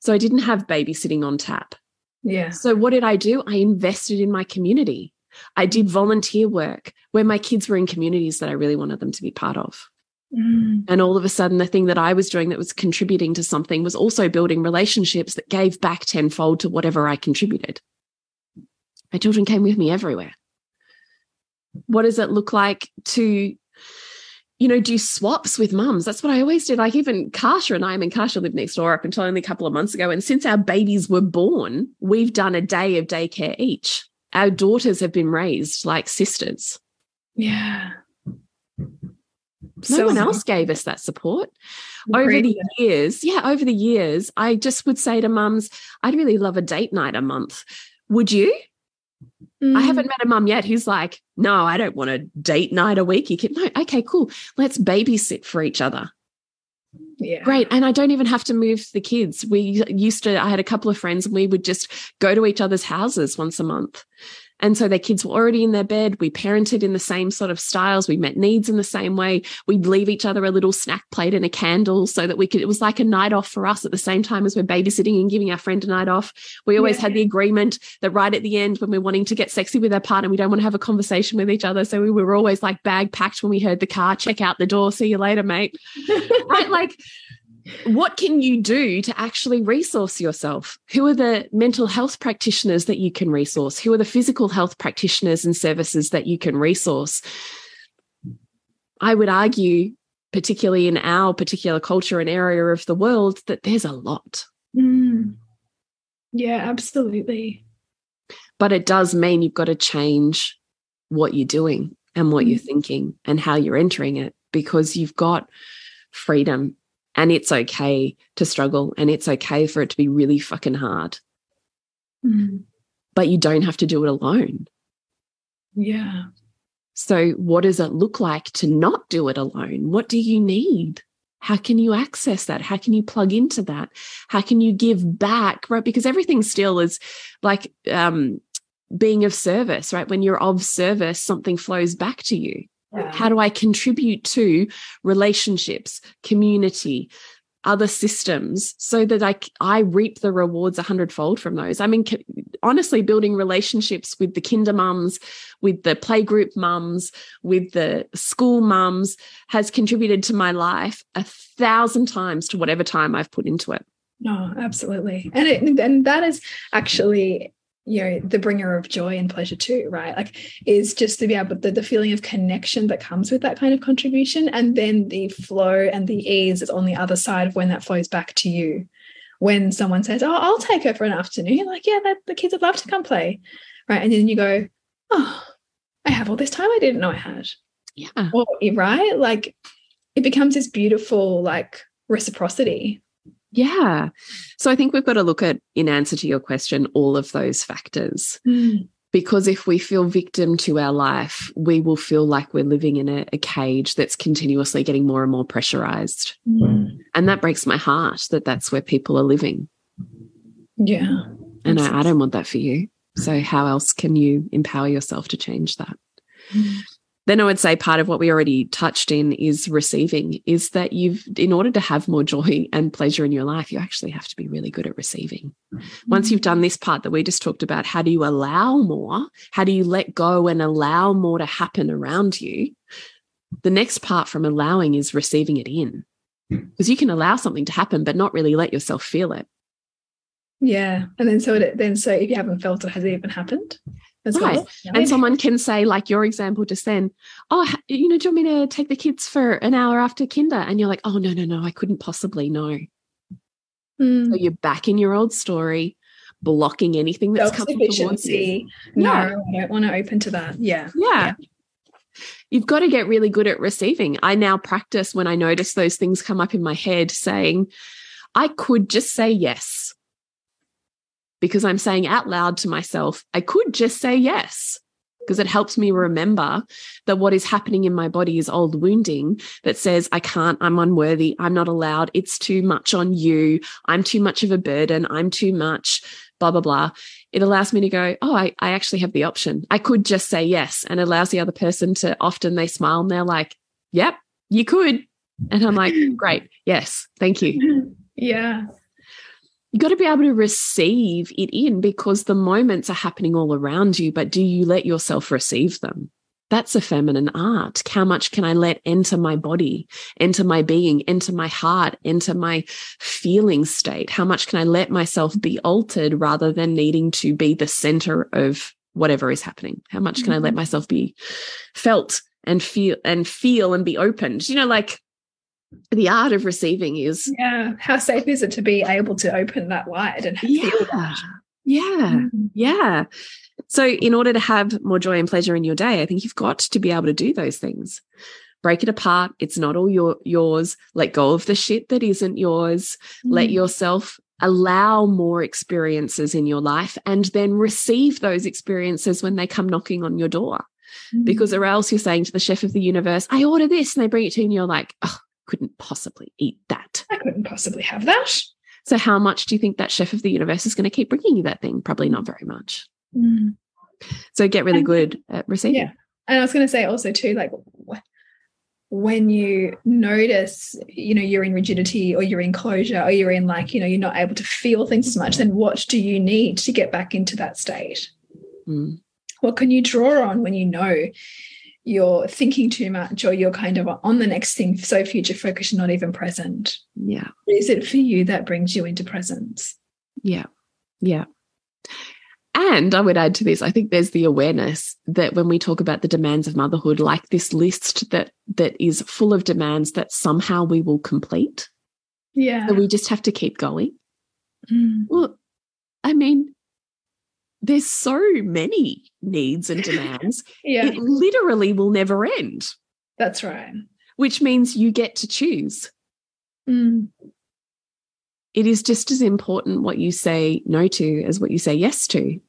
So I didn't have babysitting on tap. Yeah. So what did I do? I invested in my community. I did volunteer work where my kids were in communities that I really wanted them to be part of. Mm. And all of a sudden, the thing that I was doing that was contributing to something was also building relationships that gave back tenfold to whatever I contributed. My children came with me everywhere. What does it look like to, you know, do swaps with mums? That's what I always did. Like even Kasha and I, I mean, Kasha lived next door up until only a couple of months ago. And since our babies were born, we've done a day of daycare each our daughters have been raised like sisters. Yeah. No so one else gave us that support. Over the years, yeah, over the years, I just would say to mums, I'd really love a date night a month. Would you? Mm. I haven't met a mum yet who's like, no, I don't want a date night a week. You can, no, okay, cool. Let's babysit for each other. Yeah. Great. And I don't even have to move the kids. We used to, I had a couple of friends and we would just go to each other's houses once a month. And so their kids were already in their bed. We parented in the same sort of styles. We met needs in the same way. We'd leave each other a little snack plate and a candle so that we could, it was like a night off for us at the same time as we're babysitting and giving our friend a night off. We always yeah. had the agreement that right at the end, when we're wanting to get sexy with our partner, we don't want to have a conversation with each other. So we were always like bag packed when we heard the car, check out the door, see you later, mate. right? Like, what can you do to actually resource yourself? Who are the mental health practitioners that you can resource? Who are the physical health practitioners and services that you can resource? I would argue, particularly in our particular culture and area of the world, that there's a lot. Mm. Yeah, absolutely. But it does mean you've got to change what you're doing and what mm. you're thinking and how you're entering it because you've got freedom and it's okay to struggle and it's okay for it to be really fucking hard. Mm. But you don't have to do it alone. Yeah. So, what does it look like to not do it alone? What do you need? How can you access that? How can you plug into that? How can you give back? Right. Because everything still is like um, being of service, right? When you're of service, something flows back to you. Yeah. How do I contribute to relationships, community, other systems so that I, I reap the rewards a hundredfold from those. I mean, honestly, building relationships with the kinder mums, with the playgroup mums, with the school mums has contributed to my life a thousand times to whatever time I've put into it. No, absolutely. And it, and that is actually you know the bringer of joy and pleasure too right? Like is just to be able the, the feeling of connection that comes with that kind of contribution and then the flow and the ease is on the other side of when that flows back to you. When someone says oh i'll take her for an afternoon You're like yeah that, the kids would love to come play right? And then you go oh i have all this time i didn't know i had. Yeah. Or, right? Like it becomes this beautiful like reciprocity yeah. So I think we've got to look at, in answer to your question, all of those factors. Mm. Because if we feel victim to our life, we will feel like we're living in a, a cage that's continuously getting more and more pressurized. Mm. And that breaks my heart that that's where people are living. Yeah. And I, I, don't want that for you. So, how else can you empower yourself to change that? Mm then I would say part of what we already touched in is receiving, is that you've, in order to have more joy and pleasure in your life, you actually have to be really good at receiving. Once you've done this part that we just talked about, how do you allow more? How do you let go and allow more to happen around you? The next part from allowing is receiving it in. Because you can allow something to happen, but not really let yourself feel it. Yeah. And then so it, then so if you haven't felt it, has it even happened? As right. Well? And someone can say, like your example just then, oh, you know, do you want me to take the kids for an hour after kinder? And you're like, oh, no, no, no, I couldn't possibly, no. Mm. So you're back in your old story, blocking anything that's coming towards you. No, yeah. I don't want to open to that. Yeah. yeah. yeah. You've got to get really good at receiving. I now practice when I notice those things come up in my head saying, I could just say yes because I'm saying out loud to myself, I could just say yes because it helps me remember that what is happening in my body is old wounding that says, I can't, I'm unworthy, I'm not allowed, it's too much on you, I'm too much of a burden, I'm too much, blah, blah, blah. It allows me to go, oh, I, I actually have the option. I could just say yes. And allows the other person to often they smile and they're like, yep, you could. And I'm like, great, yes, thank you. Yeah you got to be able to receive it in because the moments are happening all around you, but do you let yourself receive them? That's a feminine art. How much can I let enter my body, enter my being, enter my heart, enter my feeling state? How much can I let myself be altered rather than needing to be the center of whatever is happening? How much can mm -hmm. I let mm-hmm. myself be felt and feel and feel and be opened? You know, like the art of receiving is yeah how safe is it to be able to open that wide and yeah, feel that? Yeah. Mm. yeah. So in order to have more joy and pleasure in your day i think you've got to be able to do those things. Break it apart. It's not all your yours. Let go of the shit that isn't yours. Mm. let yourself allow more experiences in your life and then receive those experiences when they come knocking on your door. Mm. because or else you're saying to the chef of the universe i order this and they bring it to you and you're like oh couldn't possibly eat that. I couldn't possibly have that. So, how much do you think that chef of the universe is going to keep bringing you that thing? Probably not very much. Mm. So, get really and, good at receiving. Yeah. And I was going to say also, too, like when you notice, you know, you're in rigidity or you're in closure or you're in like, you know, you're not able to feel things as much, then what do you need to get back into that state? Mm. What can you draw on when you know you're thinking too much or you're kind of on the next thing so future focused not even present yeah is it for you that brings you into presence yeah yeah and I would add to this, I think there's the awareness that when we talk about the demands of motherhood, like this list that that is full of demands that somehow we will complete. Yeah. So we just have to keep going. Mm. Well, I mean, there's so many needs and demands. yeah. It literally will never end. That's right. Which means you get to choose. Mm. It is just as important what you say no to as what you say yes to,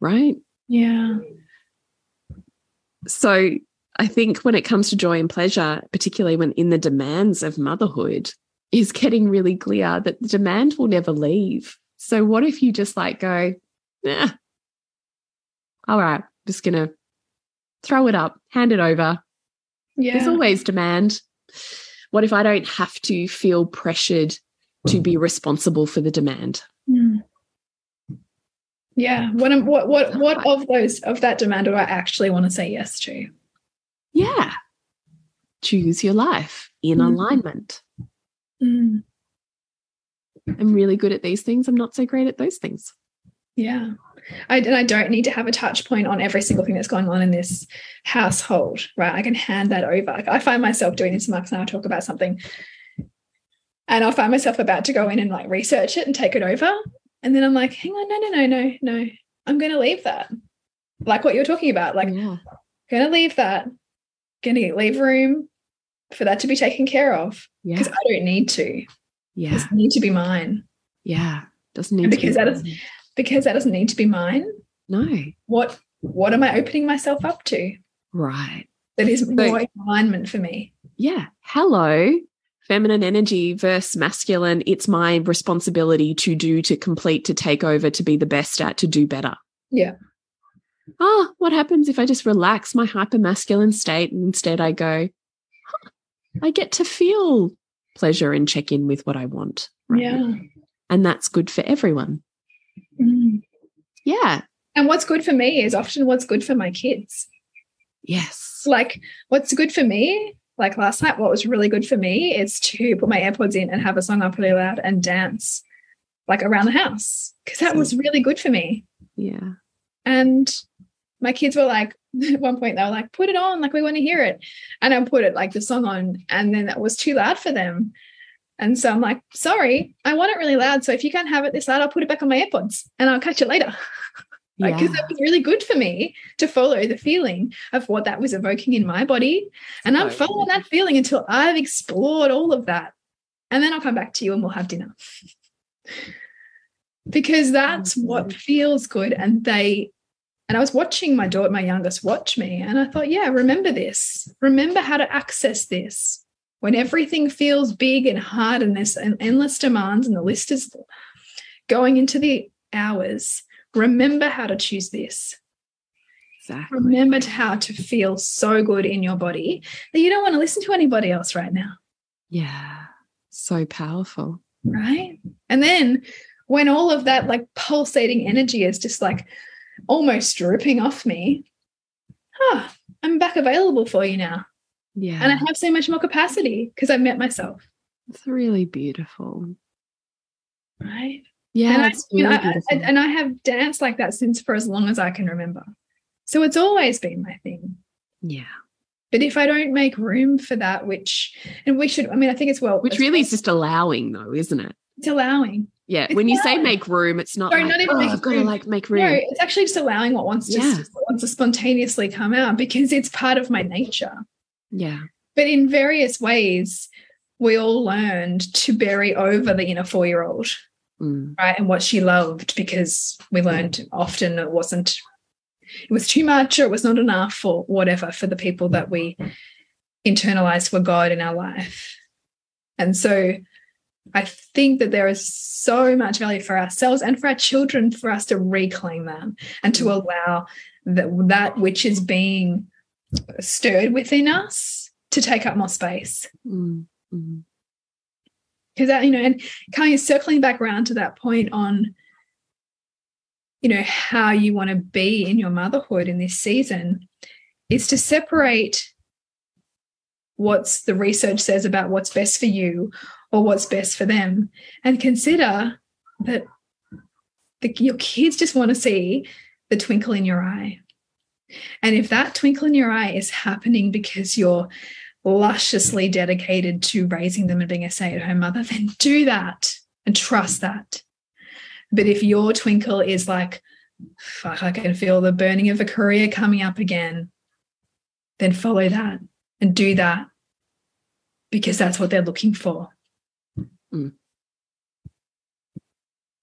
right? Yeah. So I think when it comes to joy and pleasure, particularly when in the demands of motherhood, is getting really clear that the demand will never leave. So what if you just like go, yeah, all right, just going to throw it up, hand it over. Yeah. There's always demand. What if I don't have to feel pressured to be responsible for the demand? Mm. Yeah. What, what, what, what of those, of that demand do I actually want to say yes to? Yeah. Choose your life in mm. alignment. Mm. I'm really good at these things. I'm not so great at those things. Yeah. I, and I don't need to have a touch point on every single thing that's going on in this household, right? I can hand that over. I find myself doing this, Mark and I talk about something, and I'll find myself about to go in and like research it and take it over. And then I'm like, hang on, no, no, no, no, no. I'm going to leave that. Like what you're talking about. Like, yeah. going to leave that. Going to leave room for that to be taken care of. Because yeah. I don't need to. Yeah. It need to be mine. Yeah. Doesn't need because to be that is because that doesn't need to be mine. No. What what am I opening myself up to? Right. That is more so, alignment for me. Yeah. Hello. Feminine energy versus masculine. It's my responsibility to do, to complete, to take over, to be the best at, to do better. Yeah. Oh, what happens if I just relax my hyper masculine state and instead I go, huh, I get to feel pleasure and check in with what I want. Right yeah. And that's good for everyone. Mm. Yeah. And what's good for me is often what's good for my kids. Yes. Like what's good for me like last night, what was really good for me is to put my AirPods in and have a song up really loud and dance like around the house because that was really good for me. Yeah. And my kids were like, at one point, they were like, put it on, like we want to hear it. And I put it like the song on, and then that was too loud for them. And so I'm like, sorry, I want it really loud. So if you can't have it this loud, I'll put it back on my AirPods and I'll catch it later. like, because yeah. that was really good for me to follow the feeling of what that was evoking in my body. And I'm following that feeling until I've explored all of that. And then I'll come back to you and we'll have dinner. because that's oh, what feels good. And they, and I was watching my daughter, my youngest, watch me. And I thought, yeah, remember this. Remember how to access this when everything feels big and hard and there's an endless demands and the list is going into the hours, remember how to choose this. Exactly. Remember how to feel so good in your body that you don't want to listen to anybody else right now. Yeah. So powerful. Right. And then when all of that like pulsating energy is just like almost dripping off me, huh, I'm back available for you now. Yeah. And I have so much more capacity because I've met myself. It's really beautiful. Right. Yeah. And I, really know, I, and I have danced like that since for as long as I can remember. So it's always been my thing. Yeah. But if I don't make room for that, which, and we should, I mean, I think it's well. Which really is just allowing, though, isn't it? It's allowing. Yeah. It's when you say make room, it's not Sorry, like, not even oh, I've got to like make room. No, it's actually just allowing what wants to, yeah. wants to spontaneously come out because it's part of my nature. Yeah. But in various ways, we all learned to bury over the inner four year old, mm. right? And what she loved because we learned often it wasn't, it was too much or it was not enough or whatever for the people that we internalized were God in our life. And so I think that there is so much value for ourselves and for our children for us to reclaim that and to mm. allow that that which is being stirred within us to take up more space. Mm, mm-hmm. Because that, you know, and kind of circling back around to that point on, you know, how you want to be in your motherhood in this season is to separate what's the research says about what's best for you or what's best for them and consider that the, your kids just want to see the twinkle in your eye and if that twinkle in your eye is happening because you're lusciously dedicated to raising them and being a stay at home mother, then do that and trust that. But if your twinkle is like, fuck, I can feel the burning of a career coming up again, then follow that and do that because that's what they're looking for. Mm.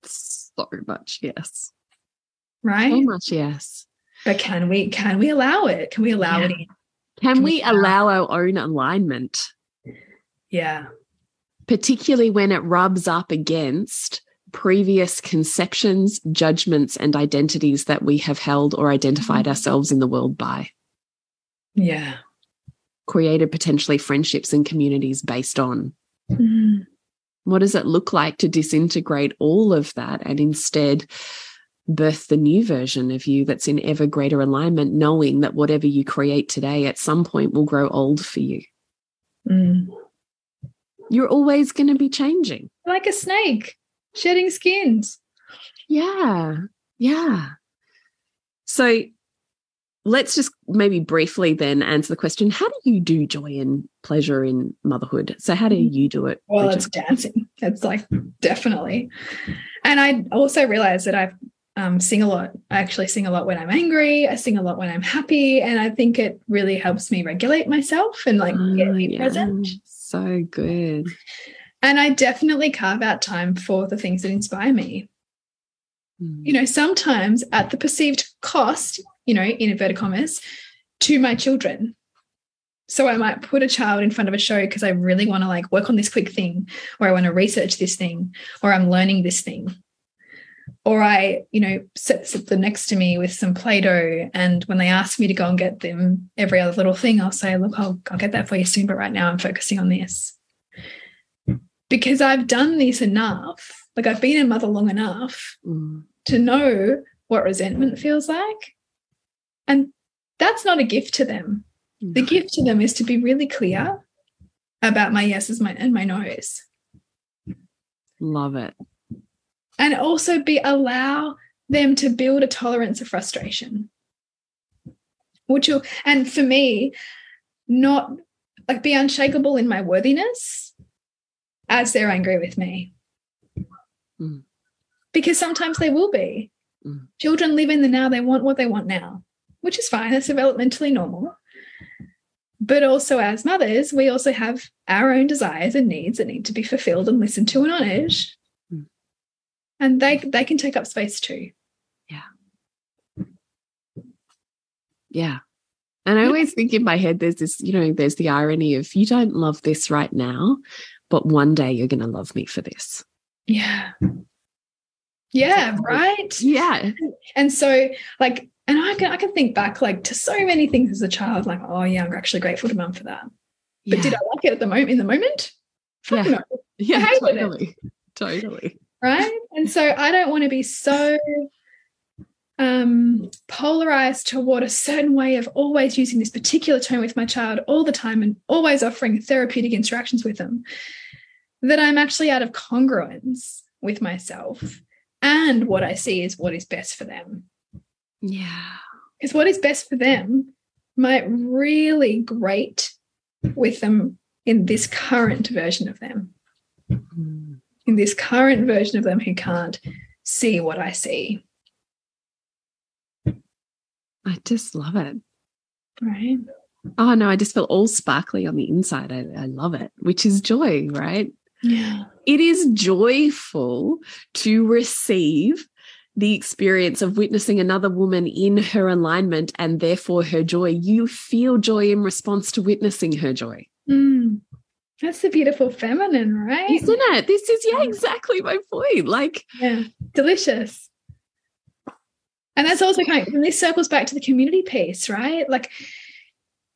So much, yes. Right? So much, yes. But can we can we allow it? Can we allow yeah. it? Can, can we, we allow our own alignment? Yeah. Particularly when it rubs up against previous conceptions, judgments, and identities that we have held or identified mm. ourselves in the world by. Yeah. Created potentially friendships and communities based on. Mm. What does it look like to disintegrate all of that and instead birth the new version of you that's in ever greater alignment, knowing that whatever you create today at some point will grow old for you. Mm. You're always going to be changing. Like a snake shedding skins. Yeah. Yeah. So let's just maybe briefly then answer the question how do you do joy and pleasure in motherhood? So, how do mm. you do it? Well, Bridget? it's dancing. It's like definitely. And I also realized that I've um, sing a lot. I actually sing a lot when I'm angry. I sing a lot when I'm happy. And I think it really helps me regulate myself and like oh, get me yeah. present. So good. And I definitely carve out time for the things that inspire me. Mm. You know, sometimes at the perceived cost, you know, in inverted commas, to my children. So I might put a child in front of a show because I really want to like work on this quick thing, or I want to research this thing, or I'm learning this thing or I, you know, sit, them next to me with some Play-Doh. And when they ask me to go and get them every other little thing, I'll say, look, I'll, I'll get that for you soon. But right now I'm focusing on this. Because I've done this enough, like I've been a mother long enough mm. to know what resentment feels like. And that's not a gift to them. The gift to them is to be really clear about my yeses my, and my no's. Love it. And also be allow them to build a tolerance of frustration. Which will, and for me, not like be unshakable in my worthiness as they're angry with me. Mm. Because sometimes they will be. Mm. Children live in the now, they want what they want now, which is fine. That's developmentally normal. But also, as mothers, we also have our own desires and needs that need to be fulfilled and listened to and honored. And they, they can take up space too. Yeah. Yeah. And I always think in my head, there's this, you know, there's the irony of you don't love this right now, but one day you're going to love me for this. Yeah. Yeah, right. Yeah. And so, like, and I can I can think back like to so many things as a child, like, oh yeah, I'm actually grateful to mum for that. But yeah. did I like it at the moment in the moment? Yeah. no. Yeah, hated it. totally. Right and so i don't want to be so um polarized toward a certain way of always using this particular tone with my child all the time and always offering therapeutic interactions with them that i'm actually out of congruence with myself and what i see is what is best for them Yeah. because what is best for them might really grate with them in this current version of them Mm. In this current version of them who can't see what I see. I just love it. Right. Oh no, I just feel all sparkly on the inside. I, I love it, which is joy, right? Yeah. It is joyful to receive the experience of witnessing another woman in her alignment and therefore her joy. You feel joy in response to witnessing her joy. Mm. That's the beautiful feminine, right? Isn't it? This is, yeah, exactly my point. Like, Yeah. Delicious. And that's also kind of, and this circles back to the community piece, right? Like,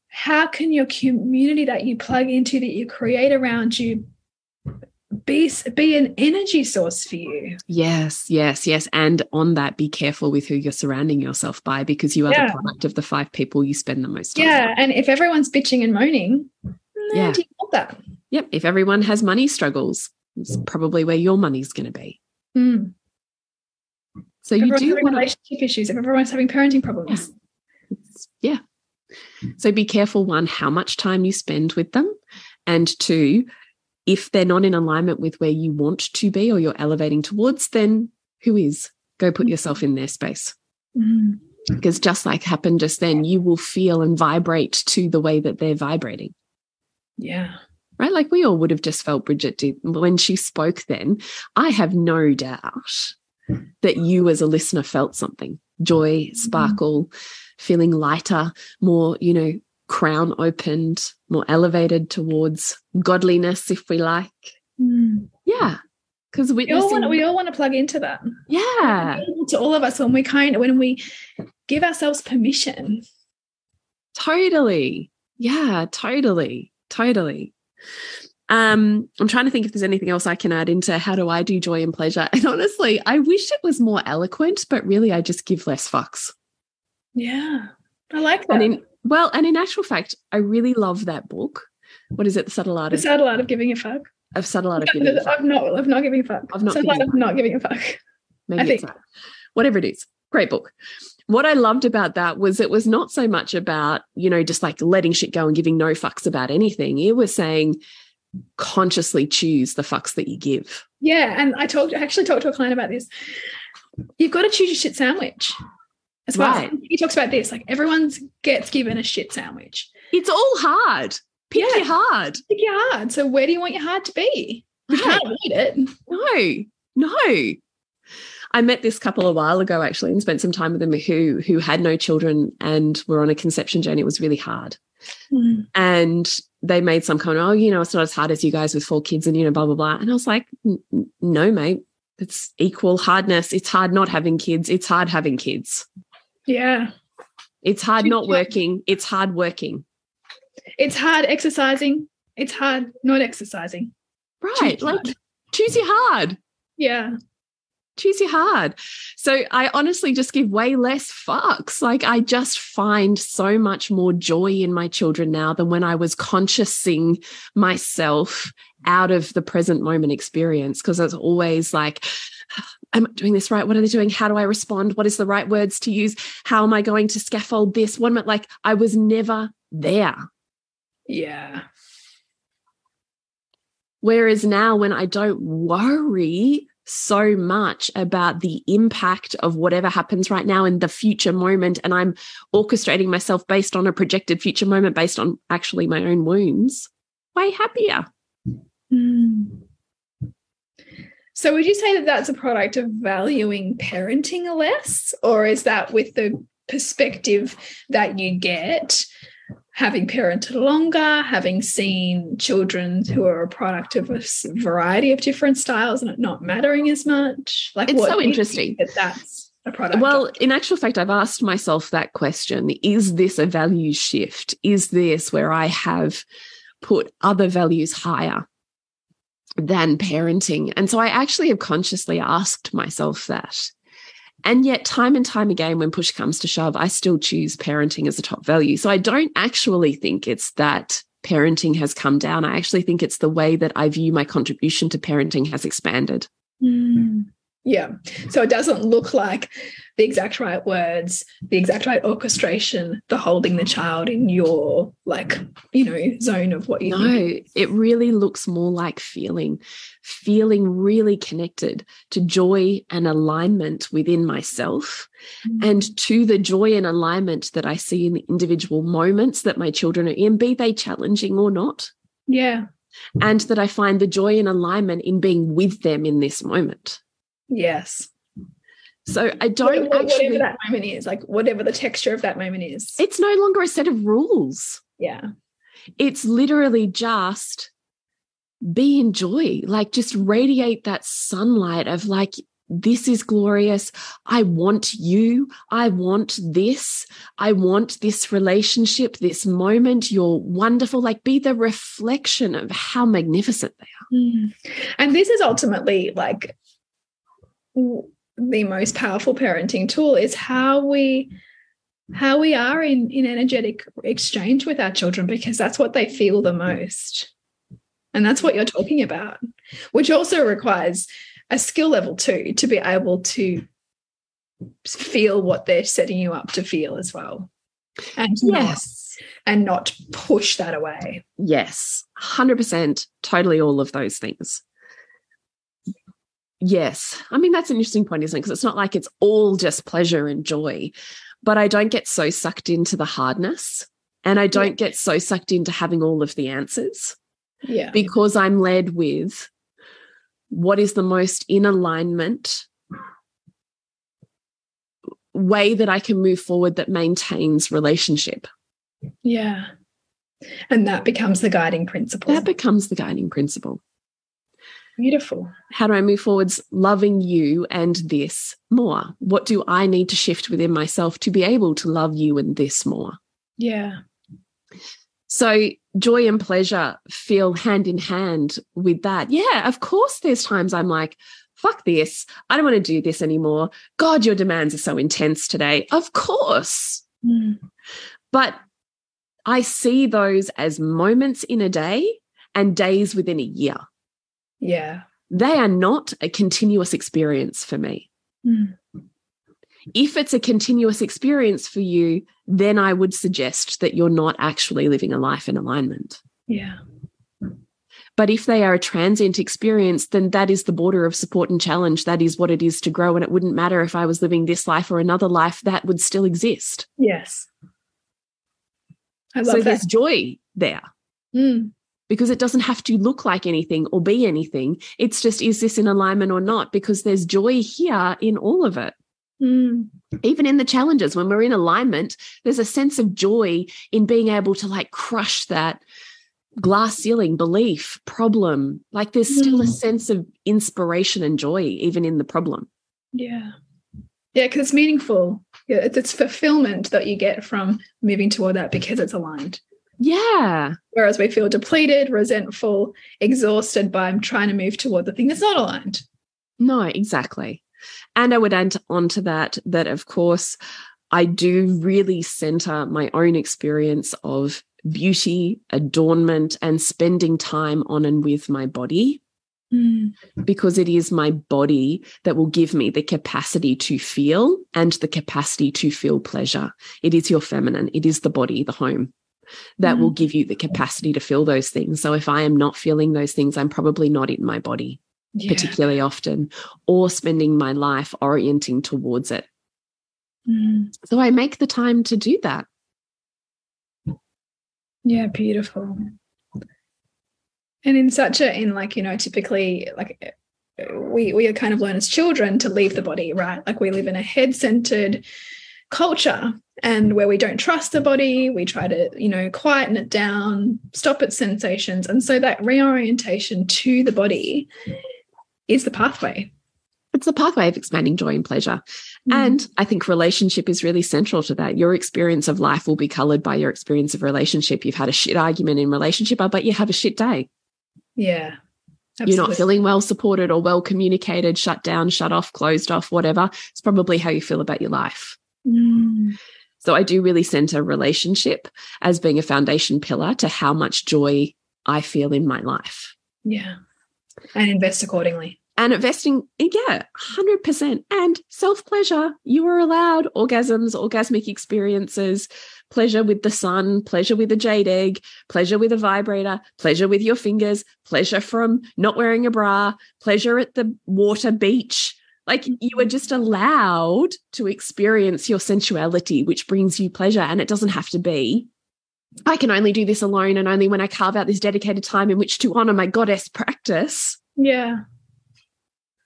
how can your community that you plug into, that you create around you, be, be an energy source for you? yes, yes, yes. And on that, be careful with who you're surrounding yourself by because you are Yeah. the product of the five people you spend the most time Yeah. And if everyone's bitching and moaning, Yeah. yeah. do you want that? Yep. If everyone has money struggles, it's probably where your money's going to be. Mm. So you do having want to, relationship issues, if everyone's having parenting problems. yeah. So be careful one, how much time you spend with them, and two, if they're not in alignment with where you want to be or you're elevating towards, then who is? Go put yourself in their space. Mm. Because just like happened just then, you will feel and vibrate to the way that they're vibrating. Yeah. Right? Like we all would have just felt Bridget did when she spoke then. I have no doubt that you as a listener felt something joy, sparkle, feeling lighter, more, you know, crown opened, more elevated towards godliness, if we like. Mm. Yeah. Because We all, want, we all want to plug into that. yeah, To all of us, when we kind of, when we give ourselves permission. totally. Yeah, totally. Totally. Um, I'm trying to think if there's anything else I can add into how do I do joy and pleasure. And honestly, I wish it was more eloquent, but really I just give less fucks. Yeah. I like that. And in well, and in actual fact, I really love that book. What is it? The subtle art the of, subtle art of giving a fuck. of subtle art of giving. a fuck. Of not, not giving a fuck. Of not Subtle art of not giving a fuck. Maybe I think- that. Whatever it is. Great book. What I loved about that was it was not so much about, you know, just like letting shit go and giving no fucks about anything. It was saying consciously choose the fucks that you give. Yeah. And I talked, I actually talked to a client about this. You've got to choose your shit sandwich. As well, Right. he talks about this. Like everyone's gets given a shit sandwich. It's all hard. Pick Yeah. your hard. Pick your heart. So where do you want your heart to be? You Right. can't eat it. No, no. I met this couple a while ago actually and spent some time with them who who had no children and were on a conception journey. It was really hard. Mm. And they made some comment, oh, you know, it's not as hard as you guys with four kids and, you know, blah, blah, blah. And I was like, "N- n- no, mate, it's equal hardness. It's hard not having kids. It's hard having kids. Yeah. It's hard not working. It's hard working. It's hard exercising. It's hard not exercising. Right. Choose Like hard. choose your hard. Yeah. Choose your hard. So I honestly just give way less fucks. Like I just find so much more joy in my children now than when I was consciousing myself out of the present moment experience. Cause it's always like, am I doing this right? What are they doing? How do I respond? What is the right words to use? How am I going to scaffold this? One I like? I was never there. Yeah. Whereas now, when I don't worry so much about the impact of whatever happens right now in the future moment, and I'm orchestrating myself based on a projected future moment based on actually my own wounds, way happier. Mm. So, would you say that that's a product of valuing parenting less, or is that with the perspective that you get having parented longer, having seen children who are a product of a variety of different styles and it not mattering as much? Like, it's so interesting that that's a product. Well, in actual fact, I've asked myself that question: Is this a value shift? Is this where I have put other values higher? than parenting. And so I actually have consciously asked myself that. And yet, time and time again, when push comes to shove, I still choose parenting as a top value. So I don't actually think it's that parenting has come down. I actually think it's the way that I view my contribution to parenting has expanded. Mm. Yeah. So it doesn't look like the exact right words, the exact right orchestration, the holding the child in your like, you know, zone of what you No, think. it really looks more like feeling, feeling really connected to joy and alignment within myself mm. and to the joy and alignment that I see in the individual moments that my children are in, be they challenging or not. Yeah. And that I find the joy and alignment in being with them in this moment. Yes. So I don't whatever, actually whatever that moment is, like whatever the texture of that moment is. It's no longer a set of rules. Yeah. It's literally just be in joy, like just radiate that sunlight of like, this is glorious. I want you. I want this. I want this relationship, this moment. You're wonderful. Like, be the reflection of how magnificent they are. Mm. And this is ultimately like the most powerful parenting tool is how we how we are in in energetic exchange with our children because that's what they feel the most. And that's what you're talking about which also requires a skill level too to be able to feel what they're setting you up to feel as well. And yes. not, and not push that away. Yes 100% totally all of those things Yes. I mean, that's an interesting point, isn't it? Because it's not like it's all just pleasure and joy, but I don't get so sucked into the hardness and I don't yeah. get so sucked into having all of the answers. Yeah. Because I'm led with what is the most in alignment way that I can move forward that maintains relationship. Yeah. And that becomes the guiding principle. That becomes the guiding principle. Beautiful. How do I move forwards loving you and this more? What do I need to shift within myself to be able to love you and this more? Yeah. So joy and pleasure feel hand in hand with that. Yeah, of course, there's times I'm like, fuck this. I don't want to do this anymore. God, your demands are so intense today. Of course. Mm. But I see those as moments in a day and days within a year. Yeah. They are not a continuous experience for me. Mm. If it's a continuous experience for you, then I would suggest that you're not actually living a life in alignment. Yeah. But if they are a transient experience, then that is the border of support and challenge. That is what it is to grow. And it wouldn't matter if I was living this life or another life, that would still exist. Yes. I love so that. there's joy there. Mm because it doesn't have to look like anything or be anything. It's just, is this in alignment or not? Because there's joy here in all of it. Mm. Even in the challenges, when we're in alignment, there's a sense of joy in being able to like crush that glass ceiling belief, problem. Like there's still mm. a sense of inspiration and joy, even in the problem. Yeah. Yeah, because it's meaningful. Yeah, it's, it's fulfillment that you get from moving toward that because it's aligned. Yeah. Whereas we feel depleted, resentful, exhausted by trying to move toward the thing that's not aligned. No, exactly. And I would add on to that, that of course, I do really center my own experience of beauty, adornment, and spending time on and with my body. Mm. Because it is my body that will give me the capacity to feel and the capacity to feel pleasure. It is your feminine, it is the body, the home that Mm. will give you the capacity to feel those things. So if I am not feeling those things, I'm probably not in my body Yeah. particularly often or spending my life orienting towards it. Mm. So I make the time to do that. Yeah, beautiful. And in such a in like, you know, typically like we we are kind of learn as children to leave the body, right? Like we live in a head-centered culture and where we don't trust the body, we try to, you know, quieten it down, stop its sensations. And so that reorientation to the body is the pathway. It's the pathway of expanding joy and pleasure. Mm. And I think relationship is really central to that. Your experience of life will be colored by your experience of relationship. You've had a shit argument in relationship, I bet you have a shit day. yeah. You're not feeling well supported or well communicated, shut down, shut off, closed off, whatever. It's probably how you feel about your life. Mm. So I do really center relationship as being a foundation pillar to how much joy I feel in my life. Yeah. And invest accordingly. And investing, yeah, 100%. And self pleasure. You are allowed orgasms, orgasmic experiences, pleasure with the sun, pleasure with a jade egg, pleasure with a vibrator, pleasure with your fingers, pleasure from not wearing a bra, pleasure at the water beach. Like you are just allowed to experience your sensuality, which brings you pleasure. And it doesn't have to be, I can only do this alone. And only when I carve out this dedicated time in which to honor my goddess practice. Yeah.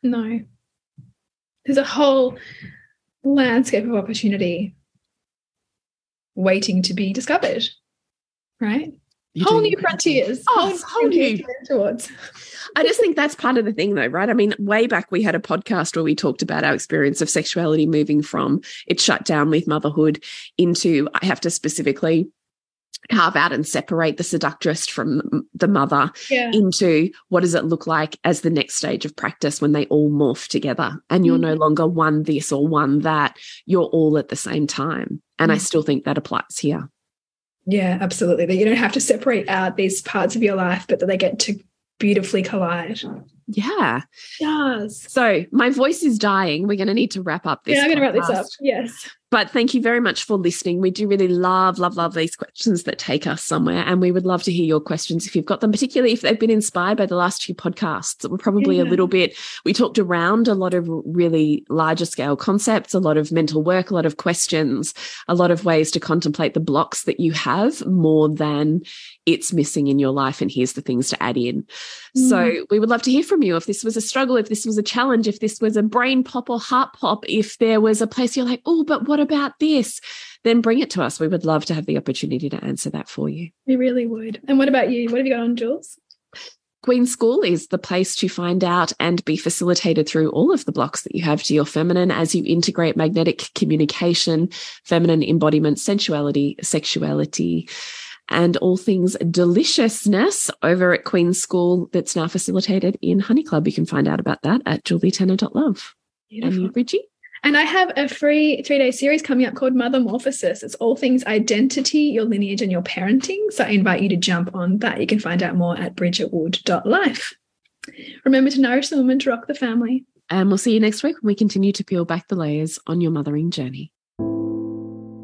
No. There's a whole landscape of opportunity waiting to be discovered, right? Whole new frontiers. Oh, whole new. frontiers to head towards. I just think that's part of the thing, though, right? I mean, way back we had a podcast where we talked about our experience of sexuality moving from it shut down with motherhood into I have to specifically carve out and separate the seductress from the mother Yeah. into what does it look like as the next stage of practice when they all morph together and you're no longer one this or one that, you're all at the same time. And I Mm. still think that applies here. Yeah, absolutely. That you don't have to separate out these parts of your life, but that they get to beautifully collide. Yeah. Yes. So my voice is dying. We're going to need to wrap up this. Yeah, I'm going to wrap this up. Yes. But thank you very much for listening. We do really love, love, love these questions that take us somewhere. And we would love to hear your questions if you've got them, particularly if they've been inspired by the last few podcasts that were probably a little bit, we talked around a lot of really larger scale concepts, a lot of mental work, a lot of questions, a lot of ways to contemplate the blocks that you have more than it's missing in your life. And here's the things to add in. So mm. we would love to hear from you if this was a struggle, if this was a challenge, if this was a brain pop or heart pop, if there was a place you're like, oh, but what about this? Then bring it to us. We would love to have the opportunity to answer that for you. We really would. And what about you? What have you got on, Jules? Queen School is the place to find out and be facilitated through all of the blocks that you have to your feminine as you integrate magnetic communication, feminine embodiment, sensuality, sexuality, and all things deliciousness over at Queen School that's now facilitated in Honey Club. You can find out about that at julietenner.love. And Beautiful. you, Bridgie? And I have a free three day series coming up called Mother Morphosis. It's all things identity, your lineage, and your parenting. So I invite you to jump on that. You can find out more at bridgetwood.life. Remember to nourish the woman to rock the family. And we'll see you next week when we continue to peel back the layers on your mothering journey.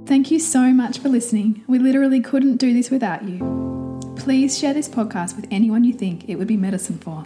Thank you so much for listening. We literally couldn't do this without you. Please share this podcast with anyone you think it would be medicine for.